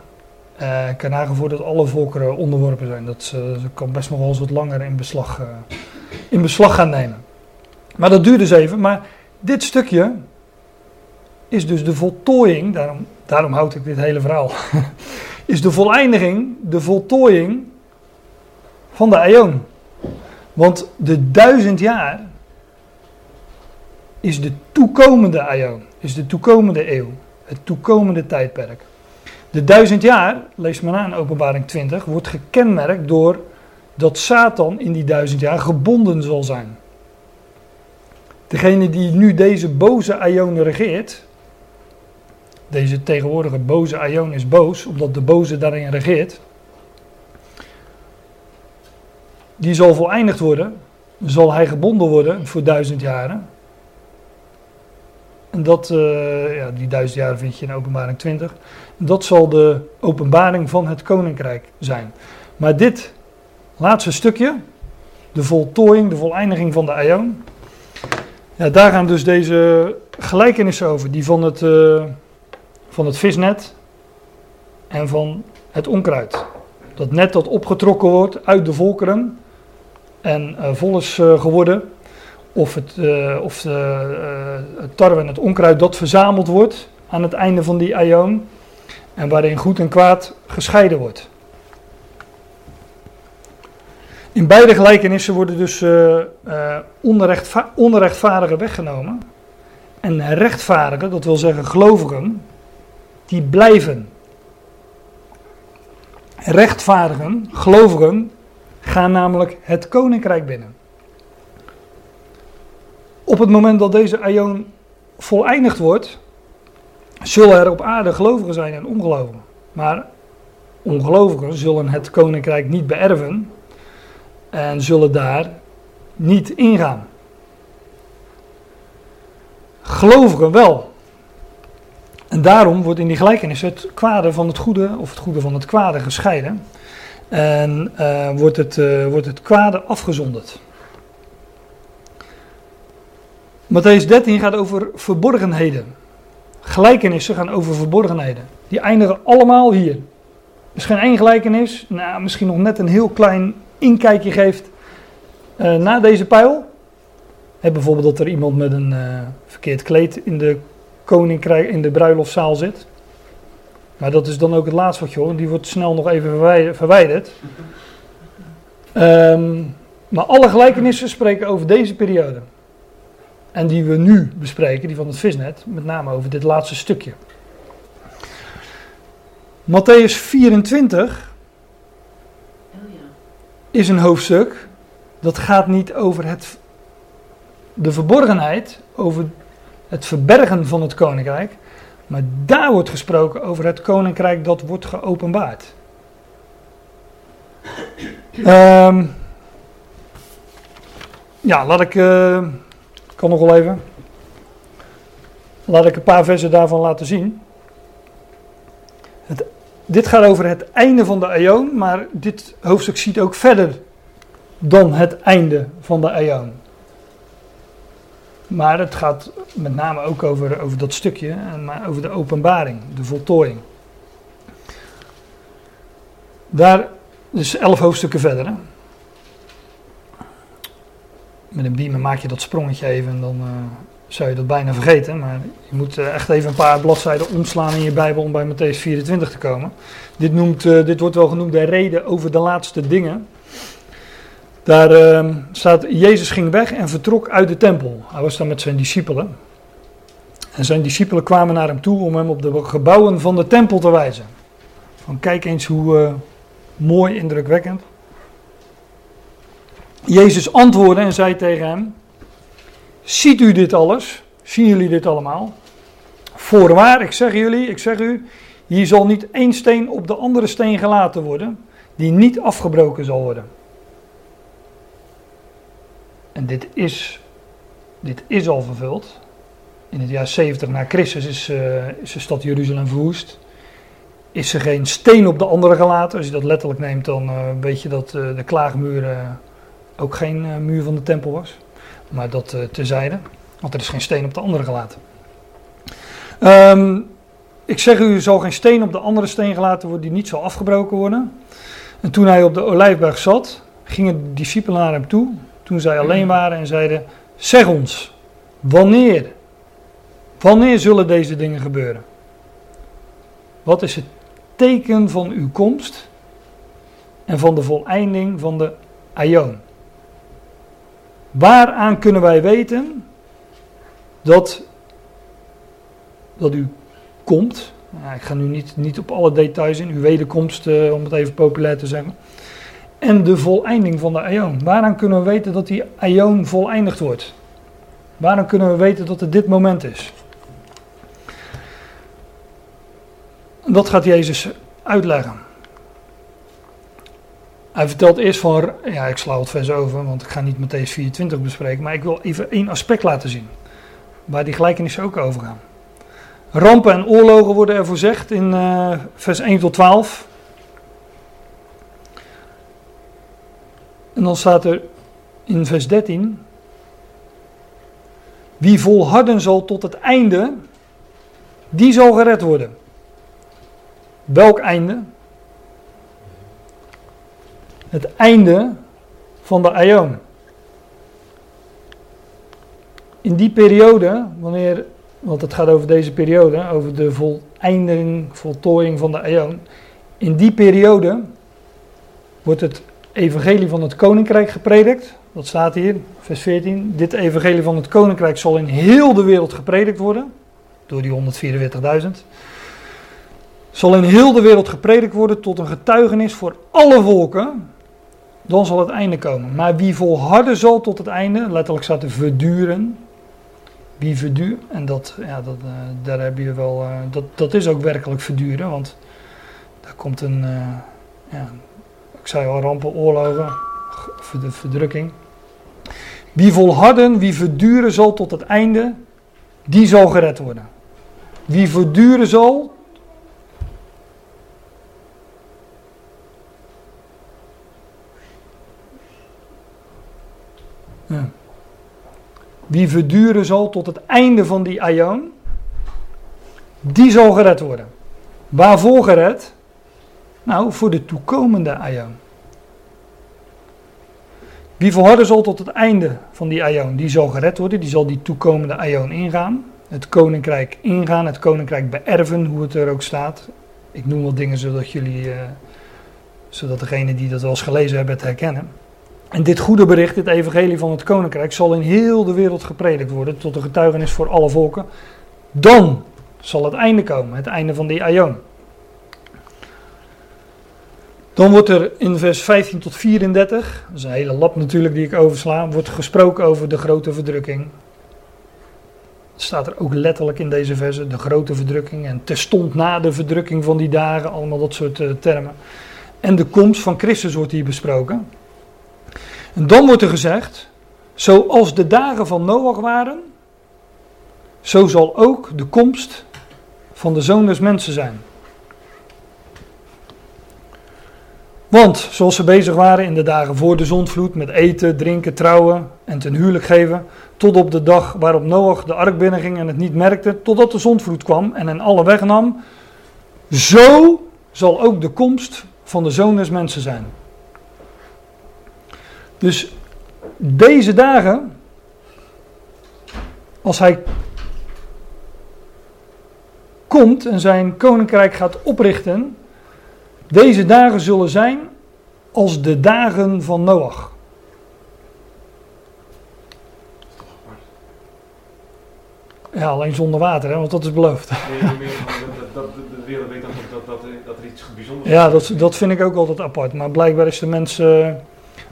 S1: Uh, ik kan voor dat alle volkeren onderworpen zijn. Dat, kan best nog wel eens wat langer in beslag, in beslag gaan nemen. Maar dat duurt dus even. Maar dit stukje is dus de voltooiing, daarom, daarom houd ik dit hele verhaal, *laughs* is de voleindiging, de voltooiing van de Aion. Want de duizend jaar is de toekomende Aion, is de toekomende eeuw, het toekomende tijdperk. De duizend jaar, lees maar na in openbaring 20, wordt gekenmerkt door dat Satan in die duizend jaar gebonden zal zijn. Degene die nu deze boze Aion regeert, deze tegenwoordige boze Aion is boos, omdat de boze daarin regeert, die zal voleindigd worden, zal hij gebonden worden voor duizend jaren. En dat, uh, ja, die duizend jaren vind je in openbaring 20. Dat zal de openbaring van het koninkrijk zijn. Maar dit laatste stukje, de voltooiing, de voleindiging van de Aion. Ja, daar gaan dus deze gelijkenissen over. Die van het, uh, van het visnet en van het onkruid. Dat net dat opgetrokken wordt uit de volkeren en uh, vol is uh, geworden. Of, het, uh, of het tarwe en het onkruid dat verzameld wordt aan het einde van die aion. En waarin goed en kwaad gescheiden wordt. In beide gelijkenissen worden dus onrechtva onrechtvaardigen weggenomen. En rechtvaardigen, dat wil zeggen gelovigen, die blijven. Rechtvaardigen, gelovigen, gaan namelijk het koninkrijk binnen. Op het moment dat deze aion voleindigd wordt, zullen er op aarde gelovigen zijn en ongelovigen. Maar ongelovigen zullen het koninkrijk niet beërven en zullen daar niet ingaan. Gelovigen wel. En daarom wordt in die gelijkenis het kwade van het goede of het goede van het kwade gescheiden. En uh, wordt, het, uh, wordt het kwade afgezonderd. Matthäus 13 gaat over verborgenheden. Gelijkenissen gaan over verborgenheden. Die eindigen allemaal hier. Er is geen één gelijkenis, nou, misschien nog net een heel klein inkijkje geeft uh, na deze pijl. He, bijvoorbeeld dat er iemand met een verkeerd kleed in de koninkrijk, in de bruiloftzaal zit. Maar dat is dan ook het laatste wat je hoort. Die wordt snel nog even verwijderd. Um, maar alle gelijkenissen spreken over deze periode. En die we nu bespreken, die van het visnet, met name over dit laatste stukje. Matthäus 24 is een hoofdstuk dat gaat niet over het, de verborgenheid, over het verbergen van het koninkrijk, maar daar wordt gesproken over het koninkrijk dat wordt geopenbaard. Um, ja, laat ik. Uh, kan nog wel even. Laat ik een paar versen daarvan laten zien. Het, dit gaat over het einde van de eon, maar dit hoofdstuk ziet ook verder dan het einde van de eon. Maar het gaat met name ook over, over dat stukje, maar over de openbaring, de voltooiing. Daar, dus elf hoofdstukken verder. Met een beamer maak je dat sprongetje even en dan uh, zou je dat bijna vergeten. Maar je moet uh, echt even een paar bladzijden omslaan in je Bijbel om bij Matthäus 24 te komen. Dit, noemt, uh, dit wordt wel genoemd de reden over de laatste dingen. Daar uh, staat, Jezus ging weg en vertrok uit de tempel. Hij was daar met zijn discipelen. En zijn discipelen kwamen naar hem toe om hem op de gebouwen van de tempel te wijzen. Van kijk eens hoe uh, mooi indrukwekkend. Jezus antwoordde en zei tegen hem: Ziet u dit alles? Zien jullie dit allemaal? Voorwaar, ik zeg jullie, ik zeg u, hier zal niet één steen op de andere steen gelaten worden, die niet afgebroken zal worden. En dit is, dit is al vervuld. In het jaar 70 na Christus is, uh, is de stad Jeruzalem verwoest. Is er geen steen op de andere gelaten. Als je dat letterlijk neemt, dan uh, weet je dat uh, de klaagmuren ook geen eh, muur van de tempel was. Maar dat terzijde, want er is geen steen op de andere gelaten. Ehm, ik zeg u, er zal geen steen op de andere steen gelaten worden die niet zal afgebroken worden. En toen hij op de olijfberg zat, gingen de discipelen naar hem toe, toen zij alleen waren en zeiden, zeg ons, wanneer, wanneer zullen deze dingen gebeuren? Wat is het teken van uw komst en van de voleinding van de aion? Waaraan kunnen wij weten dat, dat u komt? Nou, ik ga nu niet, niet op alle details in, uw wederkomst, uh, om het even populair te zeggen. En de voleinding van de aion. Waaraan kunnen we weten dat die aion voleindigd wordt? Waaraan kunnen we weten dat het dit moment is? Dat gaat Jezus uitleggen. Hij vertelt eerst van, ja ik sla het vers over, want ik ga niet Matthäus 24 bespreken, maar ik wil even één aspect laten zien, waar die gelijkenissen ook over gaan. Rampen en oorlogen worden er voorzegd in uh, vers 1 tot 12. En dan staat er in vers 13, wie volharden zal tot het einde, die zal gered worden. Welk einde? Het einde van de Aion. In die periode, wanneer, want het gaat over deze periode, over de voleinding, voltooiing van de Aion. In die periode wordt het evangelie van het koninkrijk gepredikt. Dat staat hier, vers 14. Dit evangelie van het koninkrijk zal in heel de wereld gepredikt worden. Door die 144.000 zal in heel de wereld gepredikt worden tot een getuigenis voor alle volken. Dan zal het einde komen. Maar wie volharden zal tot het einde, letterlijk staat er verduren. Wie verduurt, en dat, ja, dat, uh, daar heb je wel, uh, dat, dat is ook werkelijk verduren, want daar komt een, uh, ja, ik zei al, rampen, oorlogen, verdrukking. Wie volharden, wie verduren zal tot het einde, die zal gered worden. Wie verduren zal. Wie verduren zal tot het einde van die aion, die zal gered worden. Waarvoor gered? Nou, voor de toekomende aion. Wie volharden zal tot het einde van die aion, die zal gered worden, die zal die toekomende aion ingaan. Het koninkrijk ingaan, het koninkrijk beërven, hoe het er ook staat. Ik noem wel dingen zodat jullie, uh, zodat degenen die dat wel eens gelezen hebben het herkennen. En dit goede bericht, dit evangelie van het koninkrijk, zal in heel de wereld gepredikt worden tot een getuigenis voor alle volken. Dan zal het einde komen, het einde van die aion. Dan wordt er in vers 15 tot 34, dat is een hele lap natuurlijk die ik oversla, wordt gesproken over de grote verdrukking. Het staat er ook letterlijk in deze verse, de grote verdrukking en terstond na de verdrukking van die dagen, allemaal dat soort uh, termen. En de komst van Christus wordt hier besproken. En dan wordt er gezegd, zoals de dagen van Noach waren, zo zal ook de komst van de zoon des mensen zijn. Want zoals ze bezig waren in de dagen voor de zondvloed met eten, drinken, trouwen en ten huwelijk geven, tot op de dag waarop Noach de ark binnenging en het niet merkte, totdat de zondvloed kwam en hen alle wegnam, zo zal ook de komst van de zoon des mensen zijn. Dus deze dagen, als hij komt en zijn koninkrijk gaat oprichten, deze dagen zullen zijn als de dagen van Noach. Ja, alleen zonder water, hè, want dat is beloofd.
S3: Nee, meer dat, dat, de wereld weet dan dat, dat, dat er iets bijzonders is.
S1: Ja, dat, dat vind ik ook altijd apart. Maar blijkbaar is de mens uh,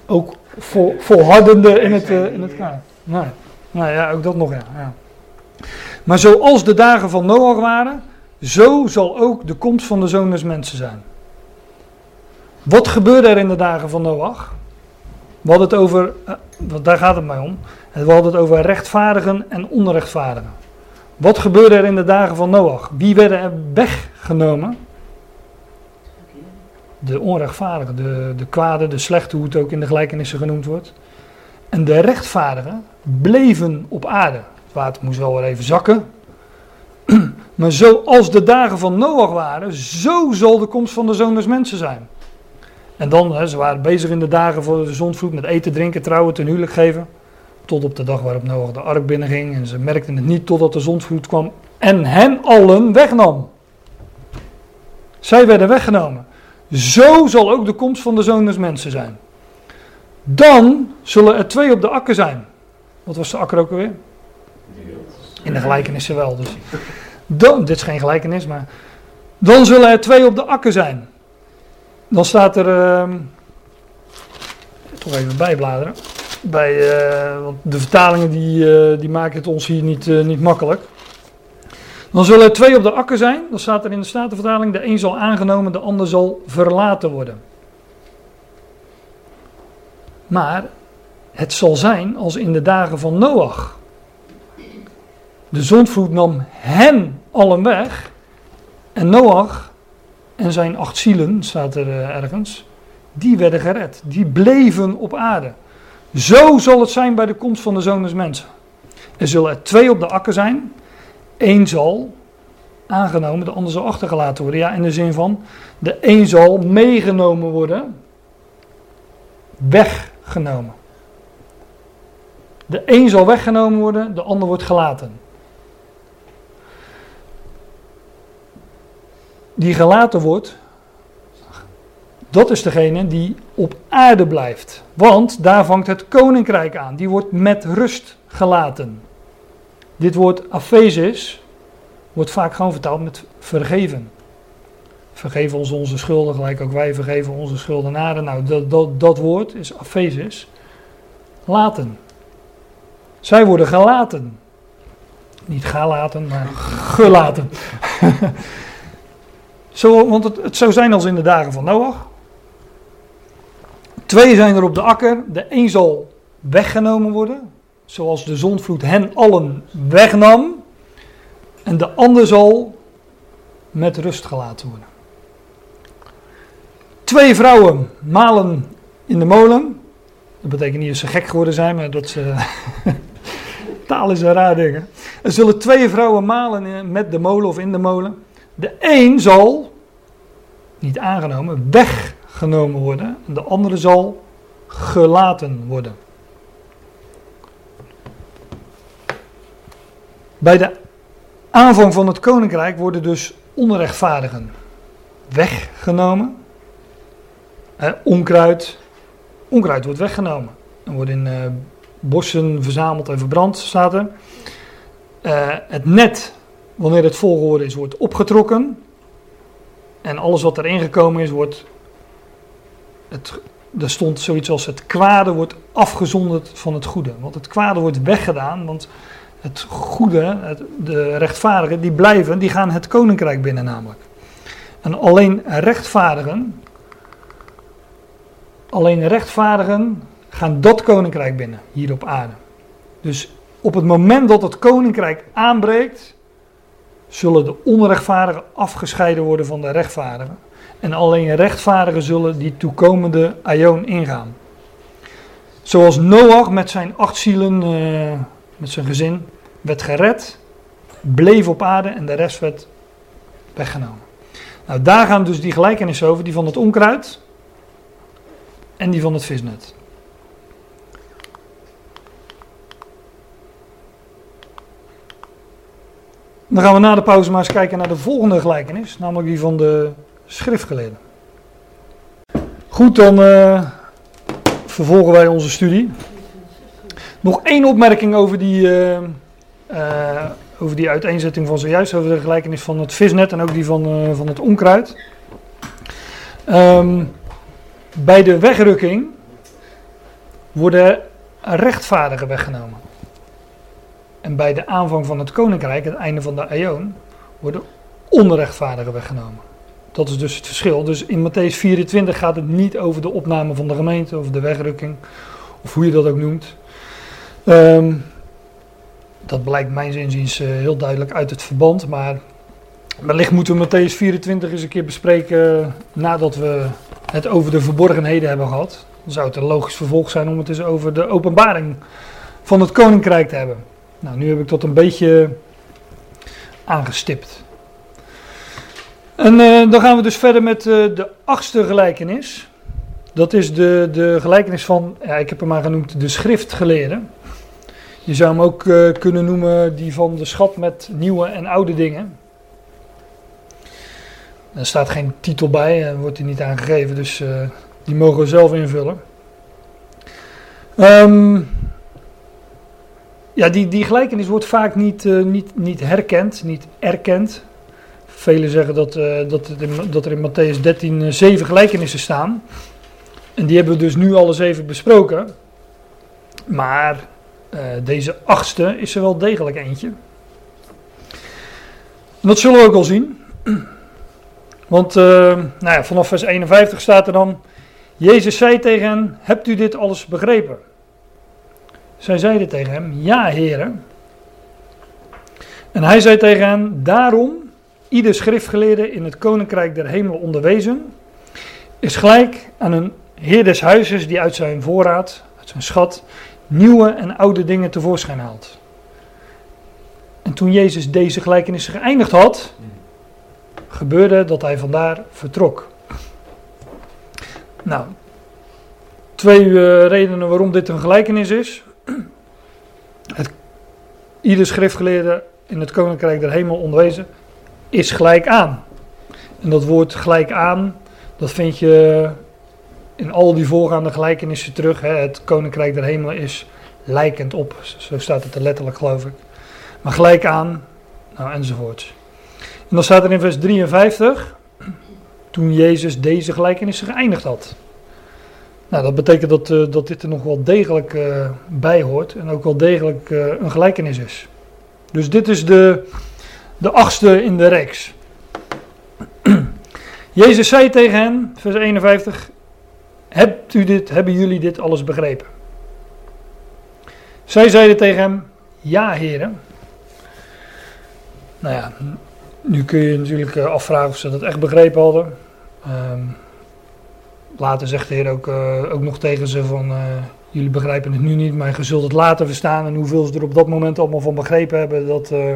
S1: ook vol, volhardende in het, uh, in het kaart. Nee. Nou ja, ook dat nog, ja. ja. Maar zoals de dagen van Noach waren, zo zal ook de komst van de zoon des mensen zijn. Wat gebeurde er in de dagen van Noach? We hadden het over, uh, daar gaat het mij om. We hadden het over rechtvaardigen en onrechtvaardigen. Wat gebeurde er in de dagen van Noach? Wie werden er weggenomen? De onrechtvaardigen, de, de kwade, de slechte, hoe het ook in de gelijkenissen genoemd wordt. en de rechtvaardigen bleven op aarde. Het water moest wel weer even zakken. *clears throat* Maar zoals de dagen van Noach waren, zo zal de komst van de zoon des mensen zijn. En dan, hè, ze waren bezig in de dagen voor de zondvloed met eten, drinken, trouwen, ten huwelijk geven. Tot op de dag waarop Noach de ark binnenging. En ze merkten het niet totdat de zondvloed kwam en hen allen wegnam. Zij werden weggenomen. Zo zal ook de komst van de zoon des mensen zijn. Dan zullen er twee op de akker zijn. Wat was de akker ook alweer? In de gelijkenissen wel. Dus. Dan, dit is geen gelijkenis, maar. Dan zullen er twee op de akker zijn. Dan staat er. Uh, toch even bijbladeren. Bij, uh, want de vertalingen die, uh, die maken het ons hier niet, uh, niet makkelijk. Dan zullen er twee op de akker zijn. Dan staat er in de Statenvertaling: de een zal aangenomen, de ander zal verlaten worden. Maar het zal zijn als in de dagen van Noach. De zondvloed nam hen allen weg. En Noach en zijn acht zielen, staat er ergens, die werden gered. Die bleven op aarde. Zo zal het zijn bij de komst van de zoon des mensen. Er zullen er twee op de akker zijn. Eén zal aangenomen, de ander zal achtergelaten worden. Ja, in de zin van, de een zal meegenomen worden, weggenomen. De een zal weggenomen worden, de ander wordt gelaten. Die gelaten wordt, dat is degene die op aarde blijft. Want daar vangt het koninkrijk aan. Die wordt met rust gelaten. Dit woord afesis wordt vaak gewoon vertaald met vergeven. Vergeven ons onze schulden, gelijk ook wij vergeven onze schuldenaren. Nou, dat, dat, dat woord is afesis. Laten. Zij worden gelaten. Niet gelaten, maar gelaten. *laughs* Zo, want het, het zou zijn als in de dagen van Noach. Twee zijn er op de akker. De een zal weggenomen worden. Zoals de zondvloed hen allen wegnam. En de ander zal met rust gelaten worden. Twee vrouwen malen in de molen. Dat betekent niet dat ze gek geworden zijn, maar dat ze. *laughs* Taal is een raar ding. Er zullen twee vrouwen malen met de molen of in de molen. De een zal, niet aangenomen, weggenomen worden. En de andere zal gelaten worden. Bij de aanvang van het koninkrijk worden dus onrechtvaardigen weggenomen. Eh, onkruid. Onkruid wordt weggenomen. En wordt in uh, bossen verzameld en verbrand, staat er. Uh, het net, wanneer het vol geworden is, wordt opgetrokken. En alles wat erin gekomen is, wordt. Het, er stond zoiets als het kwade wordt afgezonderd van het goede. Want het kwade wordt weggedaan, want het goede, het, de rechtvaardigen, die blijven, die gaan het koninkrijk binnen namelijk. En alleen rechtvaardigen, alleen rechtvaardigen gaan dat koninkrijk binnen, hier op aarde. Dus op het moment dat het koninkrijk aanbreekt, zullen de onrechtvaardigen afgescheiden worden van de rechtvaardigen. En alleen rechtvaardigen zullen die toekomende aion ingaan. Zoals Noach met zijn acht zielen, uh, met zijn gezin, werd gered, bleef op aarde en de rest werd weggenomen. Nou, daar gaan dus die gelijkenissen over, die van het onkruid en die van het visnet. Dan gaan we na de pauze maar eens kijken naar de volgende gelijkenis, namelijk die van de schriftgeleerden. Goed, dan uh, vervolgen wij onze studie. Nog één opmerking over die, uh, uh, over die uiteenzetting van zojuist, over de gelijkenis van het visnet en ook die van, van het onkruid. Um, bij de wegrukking worden rechtvaardigen weggenomen. En bij de aanvang van het koninkrijk, het einde van de Aion, worden onrechtvaardigen weggenomen. Dat is dus het verschil. Dus in Matthäus 24 gaat het niet over de opname van de gemeente, of de wegrukking, of hoe je dat ook noemt. Um, dat blijkt mijn inziens uh, heel duidelijk uit het verband, maar wellicht moeten we Matthäus 24 eens een keer bespreken nadat we het over de verborgenheden hebben gehad. Dan zou het een logisch vervolg zijn om het eens over de openbaring van het koninkrijk te hebben. Nou, nu heb ik dat een beetje aangestipt. En uh, dan gaan we dus verder met uh, de achtste gelijkenis. Dat is de, de gelijkenis van, ja, ik heb hem maar genoemd, de schriftgeleerden. Je zou hem ook uh, kunnen noemen die van de schat met nieuwe en oude dingen. Er staat geen titel bij, en wordt hij niet aangegeven, dus die mogen we zelf invullen. Um, ja, die, die gelijkenis wordt vaak niet, niet, niet herkend, niet erkend. Velen zeggen dat, uh, dat, dat, er in Matthäus 13 uh, zeven gelijkenissen staan. En die hebben we dus nu alle zeven besproken. Maar deze achtste is er wel degelijk eentje. En dat zullen we ook al zien. Want nou ja, vanaf vers 51 staat er dan: Jezus zei tegen hen: Hebt u dit alles begrepen? Zij zeiden tegen hem: Ja, heren. En hij zei tegen hen: Daarom ieder schriftgeleerde in het koninkrijk der hemel onderwezen, is gelijk aan een heer des huizes die uit zijn voorraad, uit zijn schat, nieuwe en oude dingen tevoorschijn haalt. En toen Jezus deze gelijkenis geëindigd had, gebeurde dat hij vandaar vertrok. Nou, twee uh, redenen waarom dit een gelijkenis is. *clears throat* Het, ieder schriftgeleerde in het koninkrijk der hemel onderwezen is gelijk aan. En dat woord gelijk aan, dat vind je in al die voorgaande gelijkenissen terug. Hè. Het koninkrijk der hemelen is lijkend op, zo staat het er letterlijk geloof ik. Maar gelijk aan, nou enzovoorts. En dan staat er in vers 53, *clears throat* toen Jezus deze gelijkenissen geëindigd had. Nou, dat betekent dat, uh, dat dit er nog wel degelijk uh, bij hoort en ook wel degelijk uh, een gelijkenis is. Dus dit is de, de achtste in de reeks. *clears throat* Jezus zei tegen hen, vers 51, Hebt u dit, hebben jullie dit alles begrepen? Zij zeiden tegen hem, ja heren. Nou ja, nu kun je natuurlijk eh, afvragen of ze dat echt begrepen hadden. Um, later zegt de Heer ook, uh, ook nog tegen ze van, uh, jullie begrijpen het nu niet, maar je zult het later verstaan. En hoeveel ze er op dat moment allemaal van begrepen hebben, dat, uh,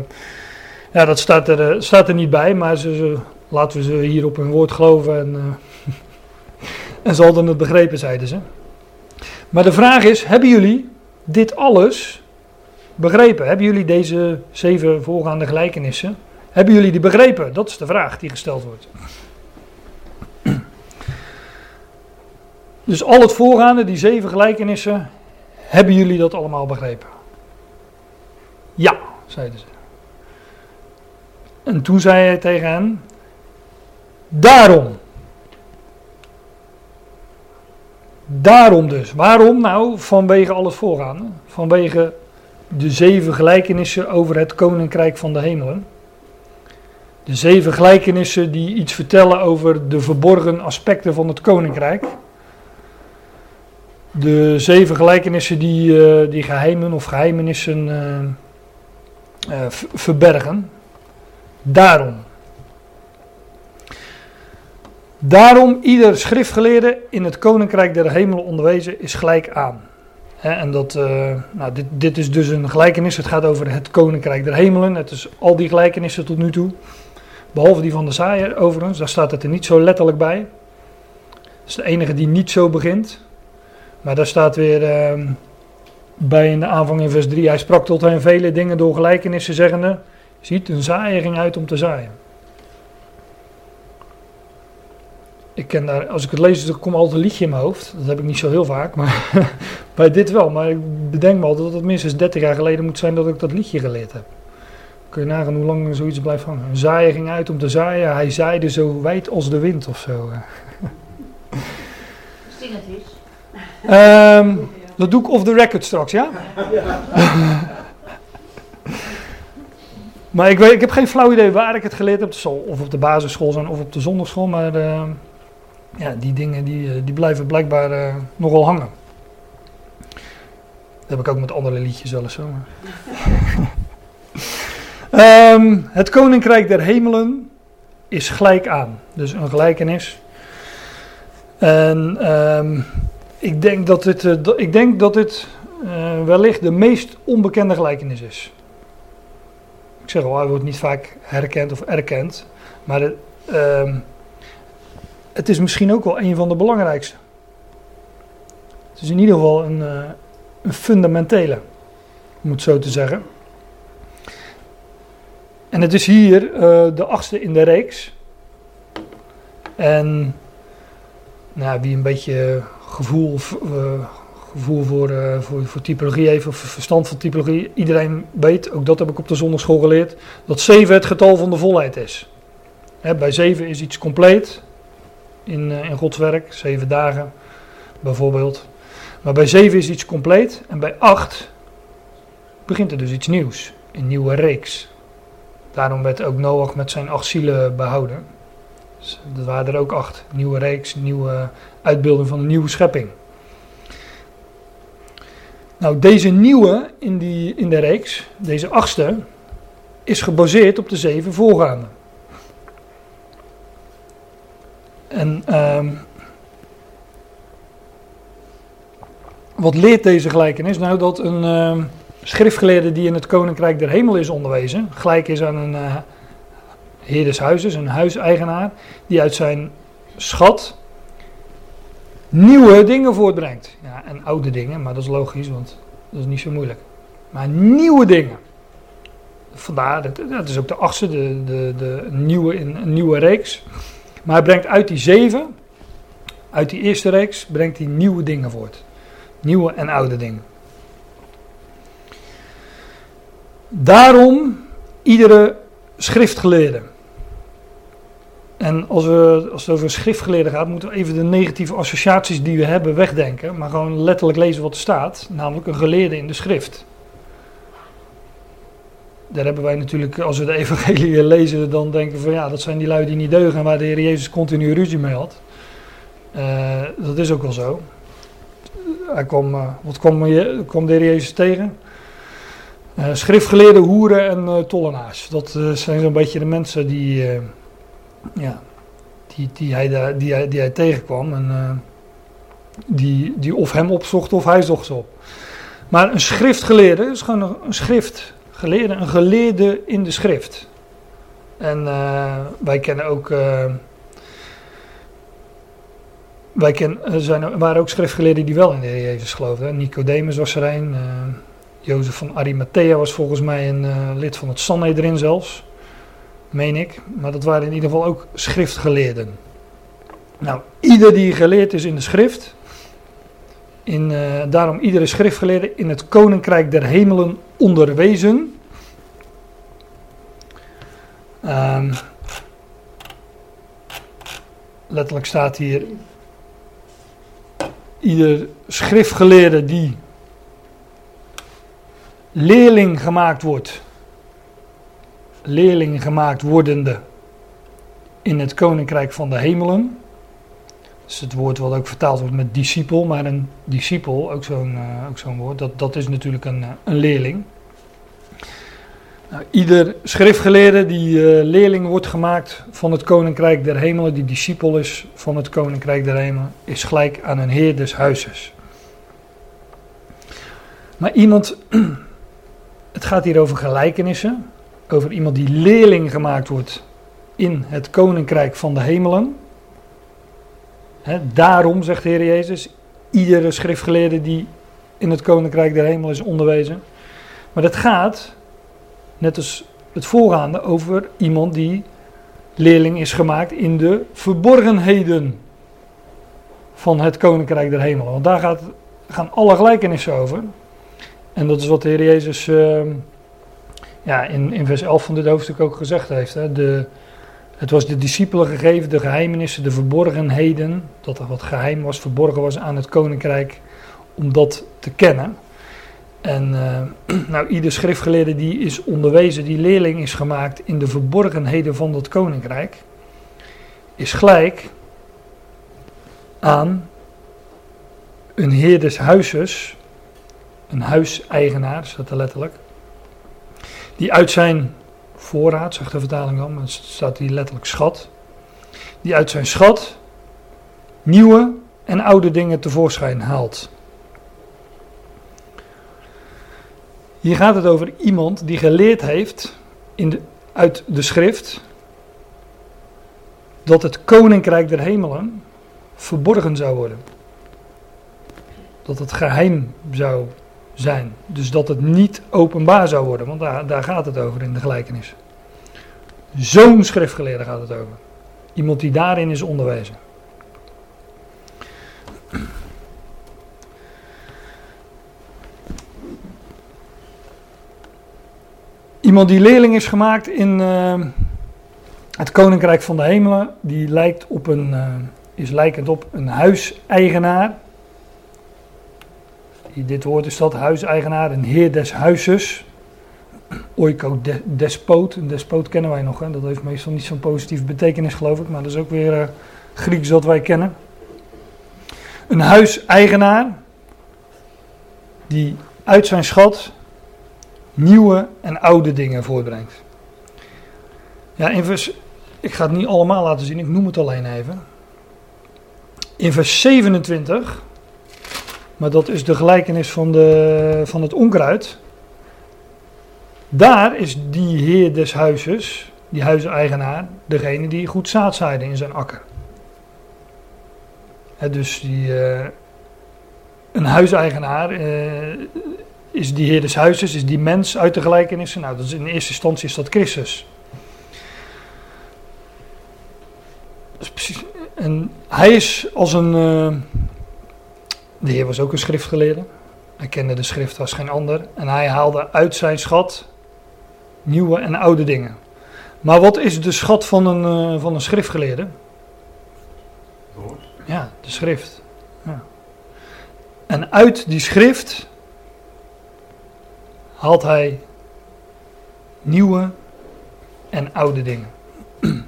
S1: ja, dat staat, er, staat er niet bij. Maar ze, laten we ze hier op hun woord geloven en, *laughs* en ze hadden het begrepen, zeiden ze. Maar de vraag is, hebben jullie dit alles begrepen? Hebben jullie deze zeven voorgaande gelijkenissen, hebben jullie die begrepen? Dat is de vraag die gesteld wordt. Dus al het voorgaande, die zeven gelijkenissen, hebben jullie dat allemaal begrepen? Ja, zeiden ze. En toen zei hij tegen hen: Daarom. Daarom dus. Waarom? Nou, vanwege al het voorgaande. Vanwege de zeven gelijkenissen over het koninkrijk van de hemelen. De zeven gelijkenissen die iets vertellen over de verborgen aspecten van het koninkrijk de zeven gelijkenissen die, uh, die geheimen of geheimenissen uh, uh, verbergen. Daarom. Daarom ieder schriftgeleerde in het koninkrijk der hemelen onderwezen is gelijk aan. en dat, nou, dit, dit is dus een gelijkenis. Het gaat over het koninkrijk der hemelen. Het is al die gelijkenissen tot nu toe. Behalve die van de zaaier overigens. Daar staat het er niet zo letterlijk bij. Dat is de enige die niet zo begint. Maar daar staat weer uh, bij in de aanvang in vers 3. Hij sprak tot hen vele dingen door gelijkenissen zeggende. Ziet, een zaaier ging uit om te zaaien. Ik ken daar, als ik het lees, dan komt altijd een liedje in mijn hoofd. Dat heb ik niet zo heel vaak, maar *laughs* bij dit wel. Maar ik bedenk me altijd dat het minstens 30 jaar geleden moet zijn dat ik dat liedje geleerd heb. Kun je nagaan hoe lang zoiets blijft hangen. Een zaaier ging uit om te zaaien. Hij zaaide zo wijd als de wind of zo.
S2: Zing het eens.
S1: Um, dat doe ik off the record straks, ja? maar ik, weet, ik heb geen flauw idee waar ik het geleerd heb. Het zal of op de basisschool zijn of op de zondagschool. Maar uh, ja, die dingen die, eh, die blijven blijkbaar uh, nogal hangen. Dat heb ik ook met andere liedjes wel eens zo. um, *laughs* het koninkrijk der hemelen is gelijk aan. Dus een gelijkenis. En... Um, ik denk dat dit, eh, ik denk dat dit eh, wellicht de meest onbekende gelijkenis is. Ik zeg al, hij wordt niet vaak herkend of erkend. Maar het, ehm, het is misschien ook wel een van de belangrijkste. Het is in ieder geval een, eh, een fundamentele, om het zo te zeggen. En het is hier de achtste in de reeks. En nou, wie een beetje gevoel, eh, gevoel voor, eh, voor, voor typologie heeft, of verstand van typologie, iedereen weet, ook dat heb ik op de zondagschool geleerd, dat 7 het getal van de volheid is. Hè, bij 7 is iets compleet in, eh, in Gods werk, 7 dagen bijvoorbeeld. Maar bij 7 is iets compleet en bij 8 begint er dus iets nieuws, een nieuwe reeks. Daarom werd ook Noach met zijn acht zielen behouden. Dus dat waren er ook acht. Nieuwe reeks, nieuwe uitbeelding van een nieuwe schepping. Nou, deze nieuwe in, die, in de reeks, deze achtste, is gebaseerd op de zeven voorgaande. En ehm, wat leert deze gelijkenis? Nou, dat een ehm, schriftgeleerde die in het koninkrijk der hemel is onderwezen, gelijk is aan een eh heer des huizes, een huiseigenaar, die uit zijn schat nieuwe dingen voortbrengt. Ja, en oude dingen, maar dat is logisch, want dat is niet zo moeilijk. Maar nieuwe dingen. Vandaar, dat, is ook de achtste, de, de, de nieuwe, in een nieuwe reeks. Maar hij brengt uit die zeven, uit die eerste reeks, brengt hij nieuwe dingen voort. Nieuwe en oude dingen. Daarom iedere schriftgeleerde. En als, we, als het over een schriftgeleerde gaat, moeten we even de negatieve associaties die we hebben wegdenken. Maar gewoon letterlijk lezen wat er staat. Namelijk een geleerde in de schrift. Daar hebben wij natuurlijk, als we de evangelie *laughs* lezen, dan denken we van ja, dat zijn die lui die niet deugen en waar de Heer Jezus continu ruzie mee had. Eh, dat is ook wel zo. Hij eh, wat kwam, kwam de Heer Jezus tegen? Eh schriftgeleerde hoeren en tollenaars. Dat zijn zo'n beetje de mensen die, ja, die, die, hij, daar- die, hij, die hij tegenkwam. En eh, die, die of hem opzocht of hij zocht ze op. Maar een schriftgeleerde is gewoon een, schriftgeleerde, een geleerde in de schrift. En eh, wij kennen ook. eh, wij ken, zijn, waren ook schriftgeleerden die wel in de Heer Jezus geloofden. Nicodemus was er een. Jozef van Arimathea was volgens mij een lid van het Sanhedrin zelfs. Meen ik. Maar dat waren in ieder geval ook schriftgeleerden. Nou, ieder die geleerd is in de schrift. In, eh, daarom iedere schriftgeleerde in het koninkrijk der hemelen onderwezen. Ehm, letterlijk staat hier. Ieder schriftgeleerde die leerling gemaakt wordt. Leerling gemaakt wordende in het koninkrijk van de hemelen. Dat is het woord wat ook vertaald wordt met discipel, maar een discipel, ook zo'n eh, ook zo'n woord, dat, dat is natuurlijk een, eh, een leerling. Nou, ieder schriftgeleerde die eh, leerling wordt gemaakt van het koninkrijk der hemelen, die discipel is van het koninkrijk der hemelen, is gelijk aan een heer des huizes. Maar iemand, *clears throat* het gaat hier over gelijkenissen, over iemand die leerling gemaakt wordt in het koninkrijk van de hemelen. Daarom, zegt de Heer Jezus, iedere schriftgeleerde die in het koninkrijk der hemel is onderwezen. Maar dat gaat, net als het voorgaande, over iemand die leerling is gemaakt in de verborgenheden van het koninkrijk der hemelen. Want daar gaat, gaan alle gelijkenissen over. En dat is wat de Heer Jezus eh, ja, in, in vers 11 van dit hoofdstuk ook gezegd heeft. Hè. De, het was de discipelen gegeven, de geheimenissen, de verborgenheden, dat er wat geheim was, verborgen was aan het koninkrijk, om dat te kennen. En eh, *clears throat* nou, ieder schriftgeleerde die is onderwezen, die leerling is gemaakt in de verborgenheden van dat koninkrijk, is gelijk aan een heer des huizes, een huiseigenaar, staat er letterlijk, die uit zijn voorraad, zegt de vertaling dan, maar staat hier letterlijk schat, die uit zijn schat nieuwe en oude dingen tevoorschijn haalt. Hier gaat het over iemand die geleerd heeft in de, uit de schrift dat het koninkrijk der hemelen verborgen zou worden. Dat het geheim zou zijn. Dus dat het niet openbaar zou worden, want daar, daar gaat het over in de gelijkenis. Zo'n schriftgeleerde gaat het over. Iemand die daarin is onderwezen. Iemand die leerling is gemaakt in uh, het koninkrijk van de hemelen, die lijkt op een, uh, is lijkend op een huiseigenaar. Dit woord is dat, huiseigenaar, een heer des huizes. Oiko de, despoot, een despoot kennen wij nog, hè? dat heeft meestal niet zo'n positieve betekenis geloof ik, maar dat is ook weer uh, Grieks dat wij kennen. Een huiseigenaar die uit zijn schat nieuwe en oude dingen voortbrengt. Ja, in vers, ik ga het niet allemaal laten zien, ik noem het alleen even. In vers 27, maar dat is de gelijkenis van, de, van het onkruid. Daar is die heer des huizes, die huiseigenaar, degene die goed zaad zaaide in zijn akker. dus die, uh, een huiseigenaar uh, is die heer des huizes, is die mens uit de gelijkenissen. Nou, dat is in eerste instantie is dat Christus. En hij is als een. Uh, de Heer was ook een schriftgeleerde. Hij kende de schrift als geen ander. En hij haalde uit zijn schat nieuwe en oude dingen. Maar wat is de schat van een, uh, van een schriftgeleerde? Ja, de schrift. Ja. En uit die schrift haalt hij nieuwe en oude dingen. *clears throat*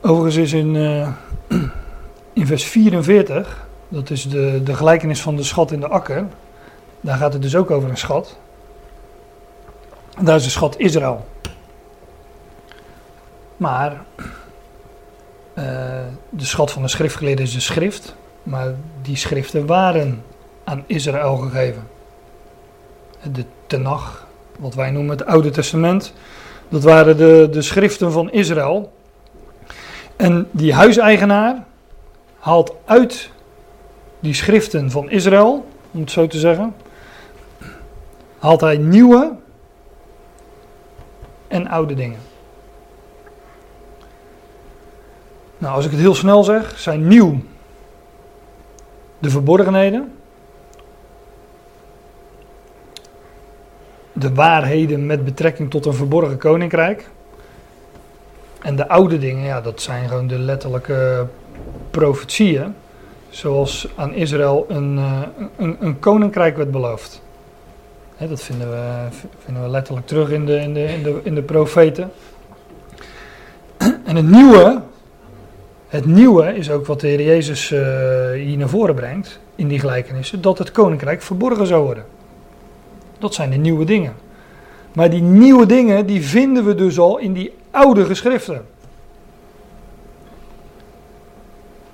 S1: Overigens is in, uh, *clears throat* in vers 44, dat is de, de gelijkenis van de schat in de akker, daar gaat het dus ook over een schat. Daar is de schat Israël. Maar uh, de schat van de schriftgeleerde is de schrift, maar die schriften waren aan Israël gegeven. De Tenach, wat wij noemen het Oude Testament, dat waren de, de schriften van Israël. En die huiseigenaar haalt uit die schriften van Israël, om het zo te zeggen, haalt hij nieuwe en oude dingen. Nou, als ik het heel snel zeg, zijn nieuw de verborgenheden. De waarheden met betrekking tot een verborgen koninkrijk. En de oude dingen, ja, dat zijn gewoon de letterlijke profetieën. Zoals aan Israël een, eh, een, een koninkrijk werd beloofd. dat vinden we, vinden we letterlijk terug in de, in, de, in, de, in de profeten. En het nieuwe, het nieuwe is ook wat de Heer Jezus uh, hier naar voren brengt in die gelijkenissen, dat het koninkrijk verborgen zou worden. Dat zijn de nieuwe dingen. Maar die nieuwe dingen, die vinden we dus al in die oude geschriften.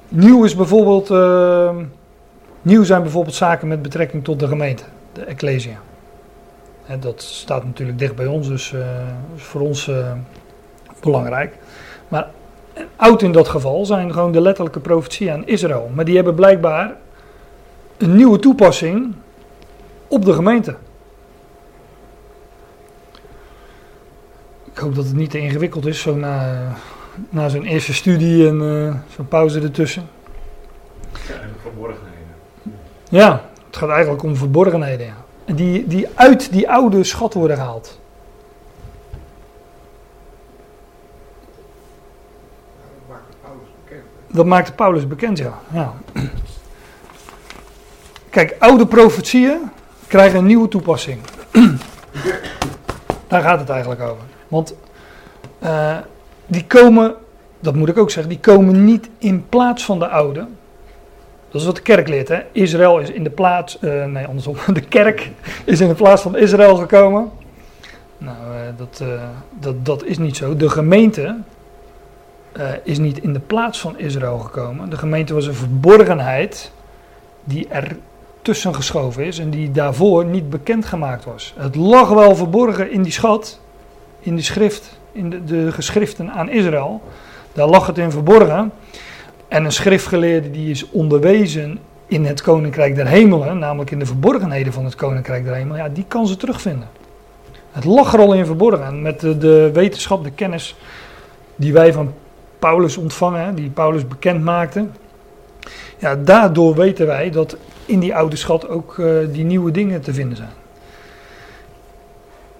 S1: Nieuw is bijvoorbeeld, uh, nieuw zijn bijvoorbeeld zaken met betrekking tot de gemeente, de Ecclesia. Dat staat natuurlijk dicht bij ons, dus is voor ons uh, belangrijk. Maar oud in dat geval zijn gewoon de letterlijke profetieën aan Israël. Maar die hebben blijkbaar een nieuwe toepassing op de gemeente. Ik hoop dat het niet te ingewikkeld is, zo na, na zo'n eerste studie en uh, zo'n pauze ertussen.
S3: Ja, en verborgenheden.
S1: Ja, het gaat eigenlijk om verborgenheden. Ja. En die, die uit die oude schat worden gehaald. Dat maakte Paulus bekend, ja. ja. Kijk, oude profetieën krijgen een nieuwe toepassing. Daar gaat het eigenlijk over. Want uh, die komen, dat moet ik ook zeggen, die komen niet in plaats van de oude. Dat is wat de kerk leert. Hè? Israël is in de plaats, uh, nee andersom, *laughs* de kerk is in de plaats van Israël gekomen. Nou, uh, dat, dat, dat is niet zo. De gemeente eh, is niet in de plaats van Israël gekomen. De gemeente was een verborgenheid die er tussen geschoven is en die daarvoor niet bekendgemaakt was. Het lag wel verborgen in die schat, in die schrift, in de, geschriften aan Israël. Daar lag het in verborgen. En een schriftgeleerde die is onderwezen in het koninkrijk der hemelen, namelijk in de verborgenheden van het koninkrijk der hemelen, ja, die kan ze terugvinden. Het lag er al in verborgen. En met de, de wetenschap, de kennis die wij van Paulus ontvangen, die Paulus bekend maakte, ja, daardoor weten wij dat in die oude schat ook uh, die nieuwe dingen te vinden zijn.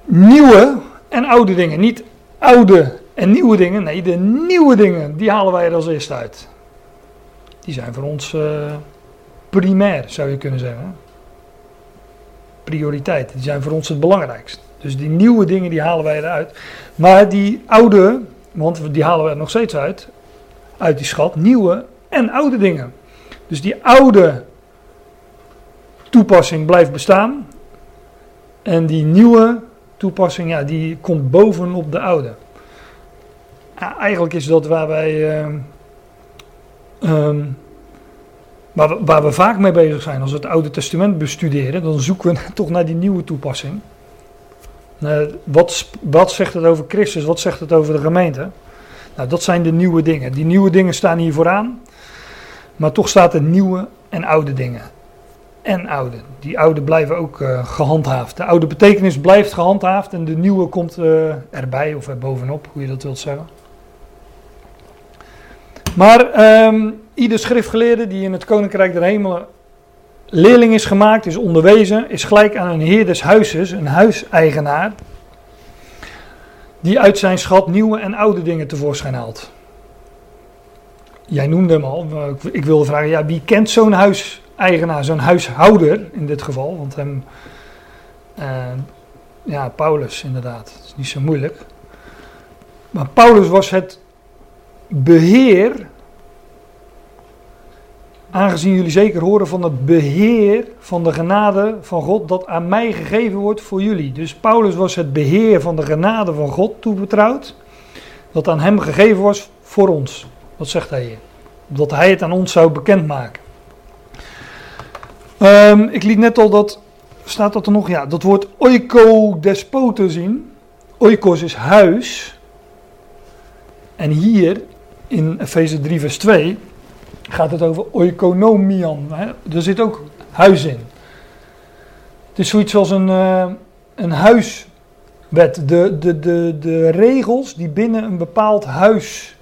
S1: Nieuwe en oude dingen. Niet oude en nieuwe dingen. Nee, de nieuwe dingen, die halen wij er als eerste uit. Die zijn voor ons uh, primair, zou je kunnen zeggen. Prioriteit. Die zijn voor ons het belangrijkst. Dus die nieuwe dingen, die halen wij eruit. Maar die oude, want die halen we er nog steeds uit, uit die schat, nieuwe en oude dingen. Dus die oude toepassing blijft bestaan. En die nieuwe toepassing, ja, die komt bovenop de oude. Eigenlijk is dat waar wij. Uh, um, waar, we, waar we vaak mee bezig zijn. Als we het Oude Testament bestuderen, dan zoeken we *laughs* toch naar die nieuwe toepassing. Uh, wat, wat zegt het over Christus? Wat zegt het over de gemeente? Nou, dat zijn de nieuwe dingen. Die nieuwe dingen staan hier vooraan. Maar toch staat er nieuwe en oude dingen. En oude. Die oude blijven ook uh, gehandhaafd. De oude betekenis blijft gehandhaafd en de nieuwe komt uh, erbij of er bovenop, hoe je dat wilt zeggen. Maar um, ieder schriftgeleerde die in het Koninkrijk der Hemelen leerling is gemaakt, is onderwezen, is gelijk aan een heer des huizes, een huiseigenaar, die uit zijn schat nieuwe en oude dingen tevoorschijn haalt. Jij noemde hem al, ik wilde vragen, ja, wie kent zo'n huiseigenaar, zo'n huishouder in dit geval? Want hem, uh, ja, Paulus inderdaad, dat is niet zo moeilijk. Maar Paulus was het beheer Aangezien jullie zeker horen van het beheer van de genade van God dat aan mij gegeven wordt voor jullie. Dus Paulus was het beheer van de genade van God toebetrouwd. Dat aan hem gegeven was voor ons. Dat zegt hij hier. Dat hij het aan ons zou bekendmaken. Um, ik liet net al dat, staat dat er nog? Ja, dat woord oiko-despoten zien. Oikos is huis. En hier in Efeze 3 vers 2 gaat het over oikonomian. Hè? Er zit ook huis in. Het is zoiets als een, uh, een huiswet. De, de, de, de regels die binnen een bepaald huis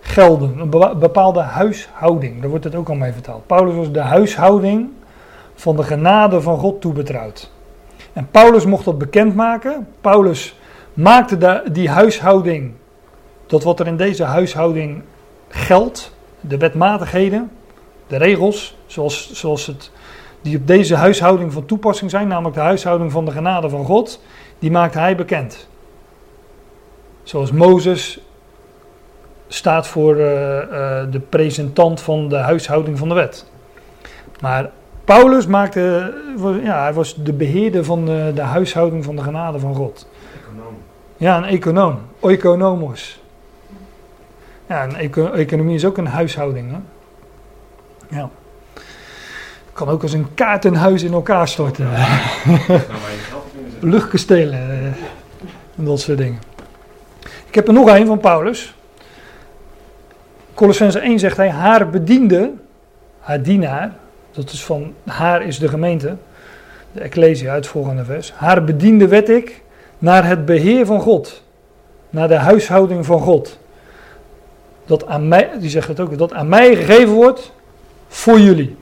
S1: gelden. Een bepaalde huishouding. Daar wordt het ook al mee vertaald. Paulus was de huishouding van de genade van God toebetrouwd. En Paulus mocht dat bekendmaken. Paulus maakte die huishouding, dat wat er in deze huishouding geldt, de wetmatigheden, de regels, zoals, zoals het, die op deze huishouding van toepassing zijn, namelijk de huishouding van de genade van God, die maakt hij bekend. Zoals Mozes staat voor uh, uh, de presentant van de huishouding van de wet. Maar Paulus maakte, ja, hij was de beheerder van de, de huishouding van de genade van God.
S3: Econoom.
S1: Ja, een econoom, oikonomos. Ja, een eco economie is ook een huishouding. Hè? Ja. Kan ook als een kaartenhuis in elkaar storten. *laughs*
S3: Nou,
S1: Luchtkastelen eh, en dat soort dingen. Ik heb er nog een van Paulus. Colossense 1 zegt hij, haar bediende, haar dienaar, dat is van, haar is de gemeente, de Ecclesia, uit het volgende vers. Haar bediende werd ik naar het beheer van God, naar de huishouding van God dat aan mij, die zegt het ook, dat aan mij gegeven wordt voor jullie.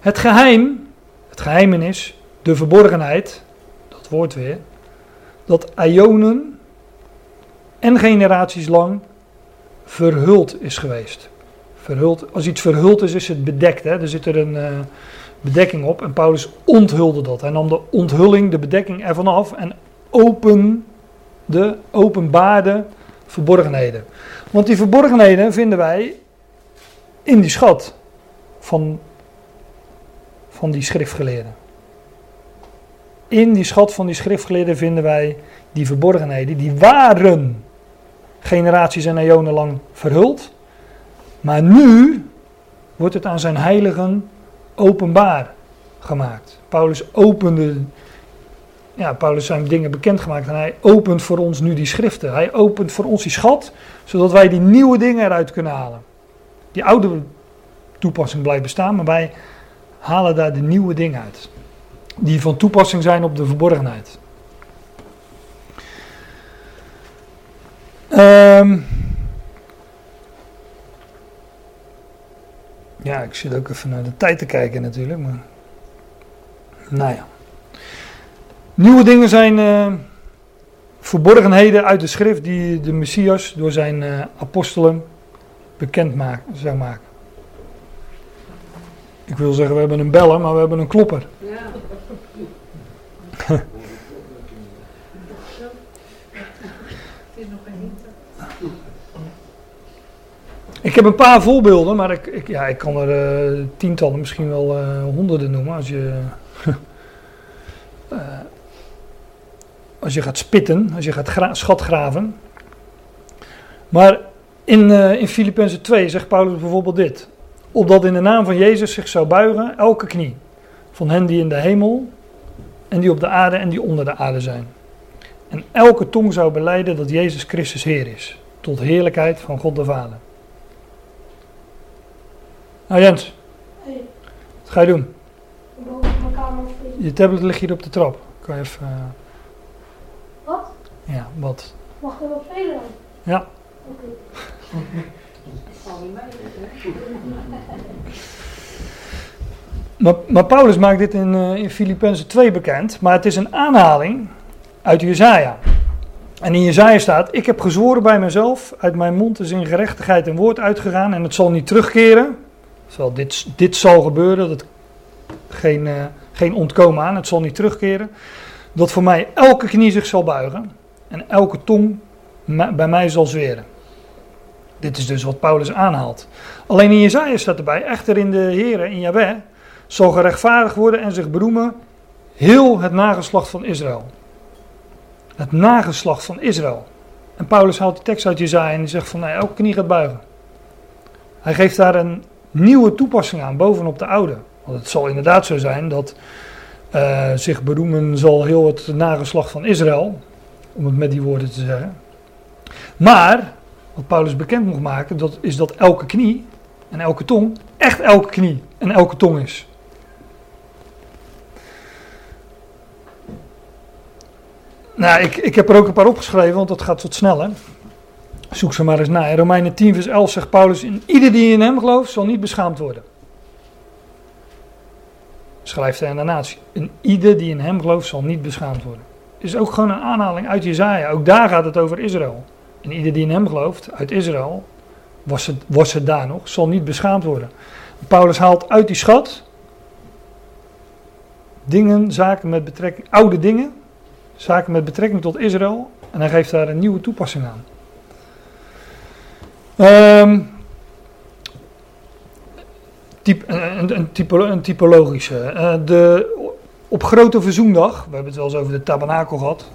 S1: Het geheim, het geheimenis, de verborgenheid, dat woord weer, dat ionen en generaties lang verhuld is geweest. Als iets verhuld is, is het bedekt. Hè? Er zit er een uh, bedekking op en Paulus onthulde dat. Hij nam de onthulling, de bedekking ervan af en opende, openbaarde verborgenheden. Want die verborgenheden vinden wij in die schat van, van die schriftgeleerden. In die schat van die schriftgeleerden vinden wij die verborgenheden. Die waren generaties en eonen lang verhuld. Maar nu wordt het aan zijn heiligen openbaar gemaakt. Paulus opende, ja, Paulus zijn dingen bekendgemaakt en hij opent voor ons nu die schriften. Hij opent voor ons die schat, zodat wij die nieuwe dingen eruit kunnen halen. Die oude toepassing blijft bestaan, maar wij halen daar de nieuwe dingen uit. Die van toepassing zijn op de verborgenheid. Ehm ja, ik zit ook even naar de tijd te kijken natuurlijk. Maar... Nou ja. Nieuwe dingen zijn uh, verborgenheden uit de schrift die de Messias door zijn uh, apostelen bekend maakt, zou maken. Ik wil zeggen, we hebben een beller, maar we hebben een klopper. Ja. *laughs* Ik heb een paar voorbeelden, maar ik, ik ja, ik kan er uh, tientallen, misschien wel uh, honderden noemen als je, uh, *laughs* als je gaat spitten, als je gaat schatgraven. Maar in, in Filippenzen 2 zegt Paulus bijvoorbeeld dit. Opdat in de naam van Jezus zich zou buigen elke knie. Van hen die in de hemel en die op de aarde en die onder de aarde zijn. En elke tong zou beleiden dat Jezus Christus Heer is. Tot heerlijkheid van God de Vader. Nou Jens, hey. wat ga je doen?
S4: Boven mijn kamer
S1: Je tablet ligt hier op de trap. Kan je even... Uh...
S4: Wat?
S1: Ja, wat?
S4: Mag er wat spelen dan?
S1: Ja.
S4: Oké.
S2: Okay.
S1: maar, maar Paulus maakt dit in, uh, in Filippenzen 2 bekend, maar het is een aanhaling uit Jezaja. En in Jezaja staat, ik heb gezworen bij mezelf, uit mijn mond is in gerechtigheid een woord uitgegaan en het zal niet terugkeren, Zal dit, dit zal gebeuren, dat geen, uh, geen ontkomen aan, het zal niet terugkeren. Dat voor mij elke knie zich zal buigen en elke tong bij mij zal zweren. Dit is dus wat Paulus aanhaalt. Alleen in Jezaja staat erbij, echter in de Here, in Yahweh, zal gerechtvaardigd worden en zich beroemen heel het nageslacht van Israël. Het nageslacht van Israël. En Paulus haalt die tekst uit Jezaja en zegt van, nee, elke knie gaat buigen. Hij geeft daar een nieuwe toepassing aan, bovenop de oude. Want het zal inderdaad zo zijn dat uh, zich beroemen zal heel het nageslacht van Israël, om het met die woorden te zeggen. Maar, wat Paulus bekend moet maken, dat is dat elke knie en elke tong echt elke knie en elke tong is. Nou, ik, ik heb er ook een paar opgeschreven, want dat gaat wat sneller. Zoek ze maar eens na. In Romeinen 10 vers 11 zegt Paulus, ieder die in hem gelooft zal niet beschaamd worden. Schrijft hij aan de natie. En ieder die in hem gelooft zal niet beschaamd worden. Is ook gewoon een aanhaling uit Jezaja. Ook daar gaat het over Israël. En ieder die in hem gelooft, uit Israël, was het, was het daar nog, zal niet beschaamd worden. Paulus haalt uit die schat dingen, zaken met betrekking, oude dingen, zaken met betrekking tot Israël. En hij geeft daar een nieuwe toepassing aan. Typ, een, een, typo, een typologische. Uh, de, op Grote Verzoendag, we hebben het wel eens over de tabernakel gehad.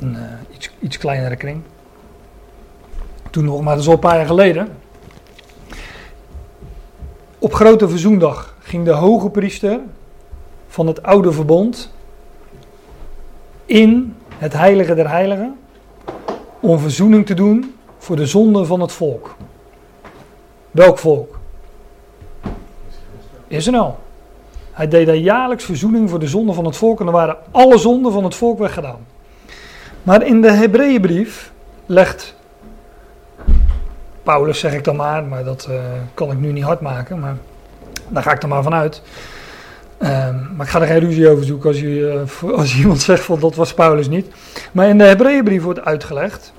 S1: In uh, iets, iets kleinere kring. Toen nog, maar dat is al een paar jaar geleden. Op Grote Verzoendag ging de hoge priester van het oude verbond in het heilige der heiligen om verzoening te doen voor de zonde van het volk. Welk volk? Israël. Hij deed daar jaarlijks verzoening voor de zonde van het volk en dan waren alle zonden van het volk weggedaan. Maar in de Hebreeënbrief legt Paulus, zeg ik dan maar, maar dat uh, kan ik nu niet hard maken, maar daar ga ik er maar vanuit. Uh, maar ik ga er geen ruzie over zoeken als, je, uh, *laughs* als iemand zegt van dat was Paulus niet. Maar in de Hebreeënbrief wordt uitgelegd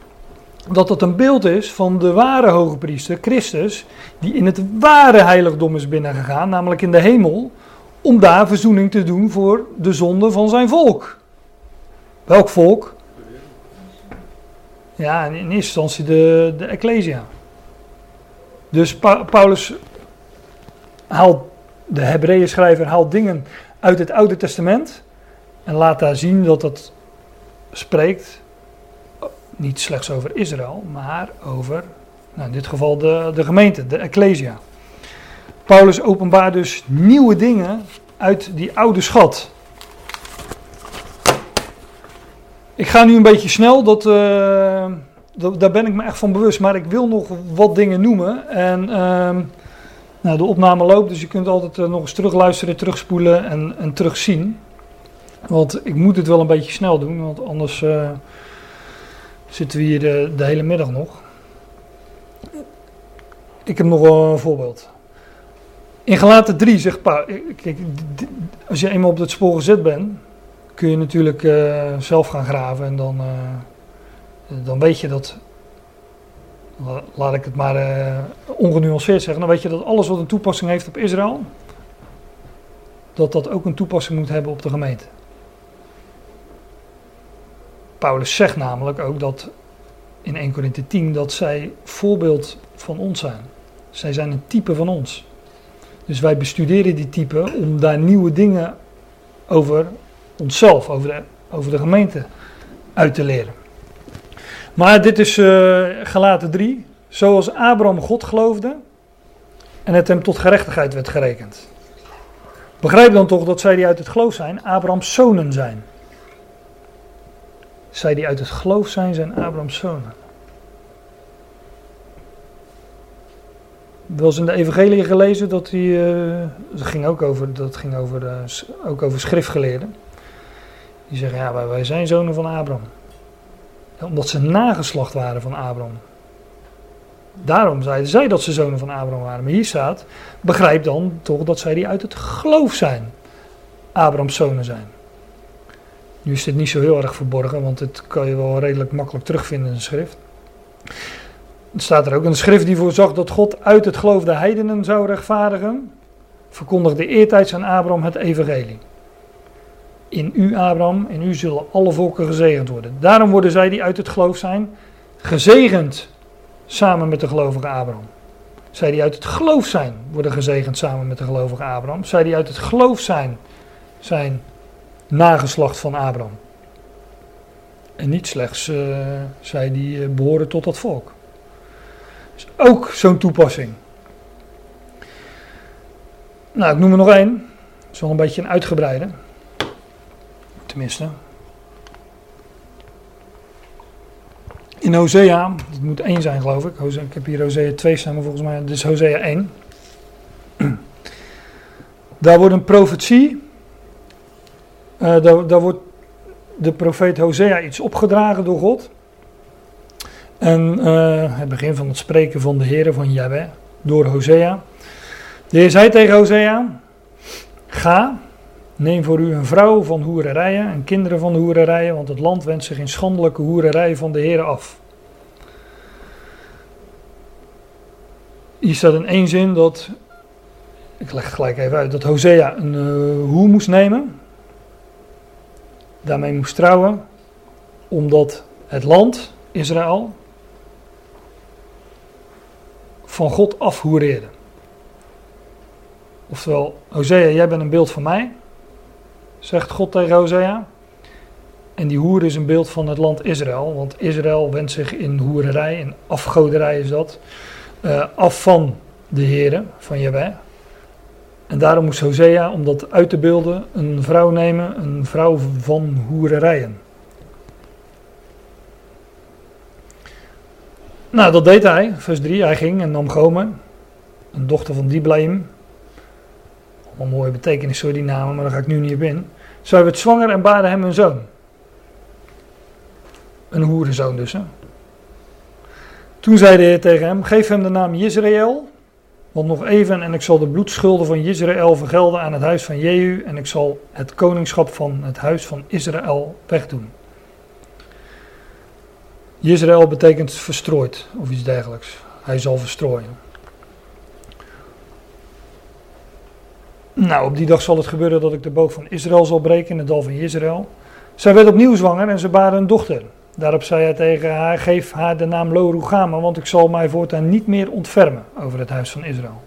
S1: dat dat een beeld is van de ware hoge priester, Christus, die in het ware heiligdom is binnengegaan, namelijk in de hemel, om daar verzoening te doen voor de zonde van zijn volk. Welk volk? Ja, in eerste instantie de, de Ecclesia. Dus Paulus haalt, de Hebreeën schrijver haalt dingen uit het Oude Testament en laat daar zien dat dat spreekt niet slechts over Israël, maar over, nou in dit geval de, de gemeente, de Ecclesia. Paulus openbaart dus nieuwe dingen uit die oude schat. Ik ga nu een beetje snel, dat, uh, dat, daar ben ik me echt van bewust, maar ik wil nog wat dingen noemen. En uh, nou, de opname loopt, dus je kunt altijd uh, nog eens terugluisteren, terugspoelen en, en terugzien. Want ik moet het wel een beetje snel doen, want anders uh, zitten we hier de, hele middag nog. Ik heb nog een voorbeeld. In Galaten 3 zegt Paulus, als je eenmaal op het spoor gezet bent, kun je natuurlijk uh, zelf gaan graven en dan, uh, dan weet je dat, laat ik het maar uh, ongenuanceerd zeggen, dan weet je dat alles wat een toepassing heeft op Israël, dat dat ook een toepassing moet hebben op de gemeente. Paulus zegt namelijk ook dat in 1 Corinthië 10 dat zij voorbeeld van ons zijn. Zij zijn een type van ons. Dus wij bestuderen die type om daar nieuwe dingen over onszelf, over de, over de gemeente uit te leren. Maar dit is uh, gelaten 3. Zoals Abraham God geloofde en het hem tot gerechtigheid werd gerekend. Begrijp dan toch dat zij die uit het geloof zijn, Abrahams zonen zijn. Zij die uit het geloof zijn, zijn Abrahams zonen. wel eens in de evangelie gelezen dat hij, uh, dat ging ook over, dat ging over, uh, ook over schriftgeleerden. Die zeggen, ja, wij, zijn zonen van Abraham. Omdat ze nageslacht waren van Abraham. Daarom zeiden zij dat ze zonen van Abraham waren. Maar hier staat, begrijp dan toch dat zij die uit het geloof zijn. Abrahams zonen zijn. Nu is dit niet zo heel erg verborgen, want het kan je wel redelijk makkelijk terugvinden in de schrift. Er staat er ook een schrift die voorzag dat God uit het geloof de heidenen zou rechtvaardigen. Verkondigde eertijds aan Abraham het evangelie. In u, Abraham, in u zullen alle volken gezegend worden. Daarom worden zij die uit het geloof zijn, gezegend samen met de gelovige Abraham. Zij die uit het geloof zijn, worden gezegend samen met de gelovige Abraham. Zij die uit het geloof zijn, zijn nageslacht van Abraham. En niet slechts uh, zij die uh, behoren tot dat volk is ook zo'n toepassing. Nou, ik noem er nog één. Dat is wel een beetje een uitgebreide. Tenminste. In Hosea, het moet één zijn geloof ik. Ik heb hier Hosea 2 staan, maar volgens mij dit is Hosea 1. *clears throat* Daar wordt een profetie. Uh, daar, daar wordt de profeet Hosea iets opgedragen door God. En uh, het begin van het spreken van de Heer van Yahweh door Hosea. De Heer zei tegen Hosea: Ga, neem voor u een vrouw van hoererijen en kinderen van hoererijen, want het land wendt zich in schandelijke hoererij van de Heer af. Hier staat in één zin dat, ik leg gelijk even uit, dat Hosea een uh, hoer moest nemen, daarmee moest trouwen, omdat het land, Israël, van God afhoereerde. Oftewel, Hosea, jij bent een beeld van mij, zegt God tegen Hosea. En die hoer is een beeld van het land Israël, want Israël wendt zich in hoererij, in afgoderij is dat, uh, af van de heren, van Jahweh. En daarom moest Hosea, om dat uit te beelden, een vrouw nemen, een vrouw van hoererijen. Nou, dat deed hij. Vers 3. Hij ging en nam Gomer, een dochter van Diblaim. Allemaal mooie betekenis voor die namen, maar daar ga ik nu niet op in. Zij werd zwanger en baarde hem een zoon. Een hoerenzoon dus. Hè? Toen zei de Heer tegen hem: Geef hem de naam Israël. Want nog even en ik zal de bloedschulden van Israël vergelden aan het huis van Jehu. En ik zal het koningschap van het huis van Israël wegdoen. Israël betekent verstrooid of iets dergelijks. Hij zal verstrooien. Nou, op die dag zal het gebeuren dat ik de boog van Israël zal breken in het dal van Israël. Zij werd opnieuw zwanger en ze baarde een dochter. Daarop zei hij tegen haar: Geef haar de naam Lorugama, want ik zal mij voortaan niet meer ontfermen over het huis van Israël.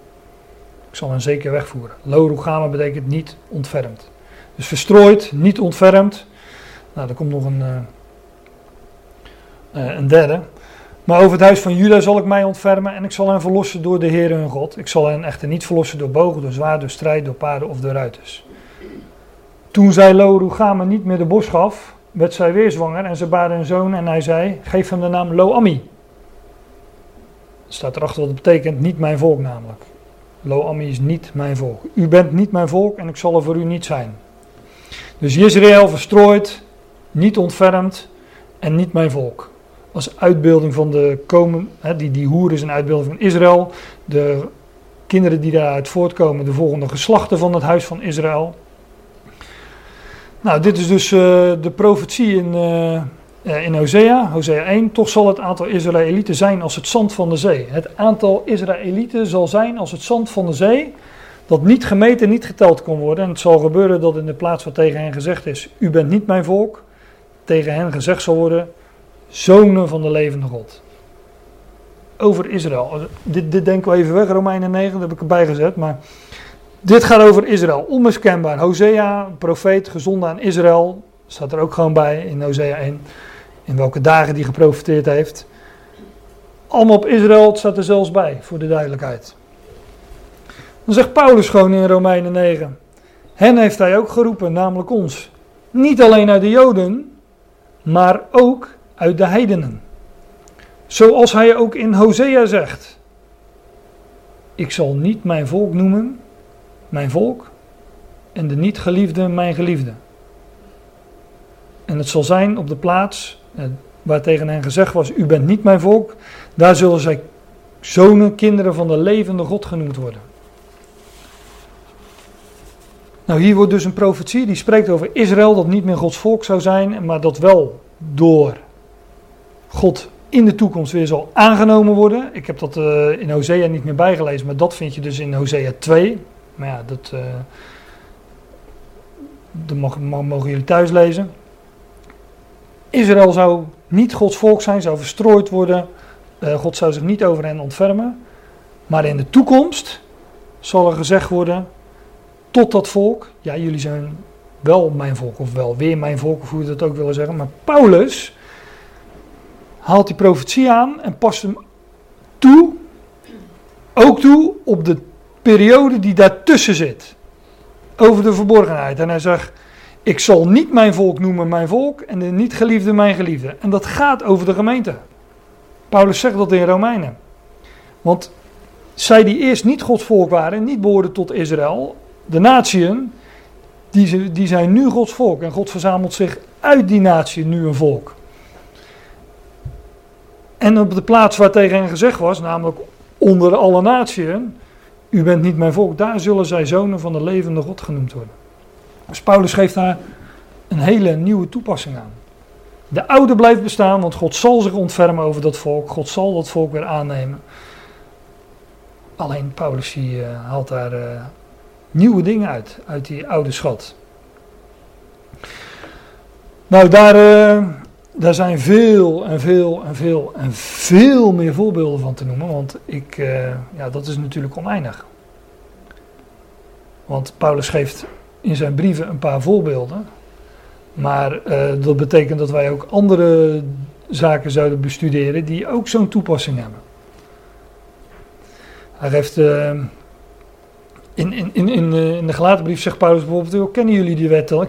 S1: Ik zal hen zeker wegvoeren. Lorugama betekent niet ontfermd. Dus verstrooid, niet ontfermd. Nou, er komt nog een, uh, Eh, een derde. Maar over het huis van Juda zal ik mij ontfermen en ik zal hen verlossen door de Heer hun God. Ik zal hen echter niet verlossen door bogen, door zwaard, door strijd, door paarden of door ruiters. Toen zij Lo Rugama niet meer de bos gaf, werd zij weer zwanger en ze baarde een zoon en hij zei, geef hem de naam Lo Ami. Staat erachter wat het betekent, niet mijn volk namelijk. Lo Ami is niet mijn volk. U bent niet mijn volk en ik zal er voor u niet zijn. Dus Israël verstrooid, niet ontfermd en niet mijn volk. Als uitbeelding van de komen, hè, die, die hoer is een uitbeelding van Israël. De kinderen die daaruit voortkomen, de volgende geslachten van het huis van Israël. Nou, dit is dus uh, de profetie in, uh, in Hosea, Hosea 1. Toch zal het aantal Israëlieten zijn als het zand van de zee. Het aantal Israëlieten zal zijn als het zand van de zee, dat niet gemeten, niet geteld kon worden. En het zal gebeuren dat in de plaats wat tegen hen gezegd is, u bent niet mijn volk, tegen hen gezegd zal worden, zonen van de levende God. Over Israël. Dit, dit denken we even weg, Romeinen 9, dat heb ik erbij gezet. Maar dit gaat over Israël, onmiskenbaar. Hosea, profeet, gezonden aan Israël. Staat er ook gewoon bij in Hosea 1. In welke dagen die geprofiteerd heeft. Allemaal op Israël, staat er zelfs bij, voor de duidelijkheid. Dan zegt Paulus gewoon in Romeinen 9. Hen heeft hij ook geroepen, namelijk ons. Niet alleen uit de Joden, maar ook uit de heidenen. Zoals hij ook in Hosea zegt. Ik zal niet mijn volk noemen, mijn volk, en de niet geliefde mijn geliefde. En het zal zijn op de plaats eh, waar tegen hen gezegd was: U bent niet mijn volk, daar zullen zij zonen, kinderen van de levende God genoemd worden. Nou, hier wordt dus een profetie die spreekt over Israël, dat niet meer Gods volk zou zijn, maar dat wel door God in de toekomst weer zal aangenomen worden. Ik heb dat uh, in Hosea niet meer bijgelezen, maar dat vind je dus in Hosea 2. Maar ja, dat, uh, dat mogen, mogen jullie thuis lezen. Israël zou niet Gods volk zijn, zou verstrooid worden. Uh, God zou zich niet over hen ontfermen. Maar in de toekomst zal er gezegd worden tot dat volk, ja jullie zijn wel mijn volk, of wel weer mijn volk, of hoe je dat ook willen zeggen. Maar Paulus haalt die profetie aan en past hem toe, ook toe op de periode die daartussen zit. Over de verborgenheid. En hij zegt, ik zal niet mijn volk noemen mijn volk en de niet geliefde mijn geliefde. En dat gaat over de gemeente. Paulus zegt dat in Romeinen. Want zij die eerst niet Gods volk waren, niet behoorden tot Israël, de natieën, die, die zijn nu Gods volk. En God verzamelt zich uit die natie nu een volk. En op de plaats waar tegen hen gezegd was, namelijk onder alle natieën, u bent niet mijn volk, daar zullen zij zonen van de levende God genoemd worden. Dus Paulus geeft daar een hele nieuwe toepassing aan. De oude blijft bestaan, want God zal zich ontfermen over dat volk. God zal dat volk weer aannemen. Alleen Paulus die, uh, haalt daar uh, nieuwe dingen uit, uit die oude schat. Nou, daar, uh, daar zijn veel en veel en veel en veel meer voorbeelden van te noemen, want ik, uh, ja, dat is natuurlijk oneindig. Want Paulus geeft in zijn brieven een paar voorbeelden, maar uh, dat betekent dat wij ook andere zaken zouden bestuderen die ook zo'n toepassing hebben. Hij geeft in, in, in, de, in de gelaten brief zegt Paulus bijvoorbeeld, kennen jullie die wet dan?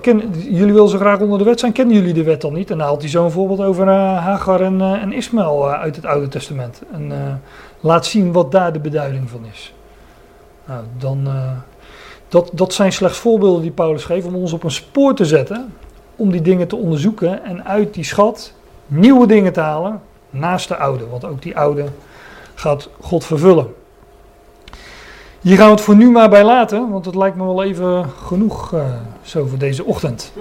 S1: Jullie willen zo graag onder de wet zijn, kennen jullie de wet dan niet? En dan haalt hij zo'n voorbeeld over uh, Hagar en, uh, en Ismaël uit het Oude Testament. En laat zien wat daar de beduiding van is. Nou, dan, dat, dat zijn slechts voorbeelden die Paulus geeft om ons op een spoor te zetten, om die dingen te onderzoeken en uit die schat nieuwe dingen te halen naast de oude. Want ook die oude gaat God vervullen. Hier gaan we het voor nu maar bij laten, want het lijkt me wel even genoeg uh, zo voor deze ochtend.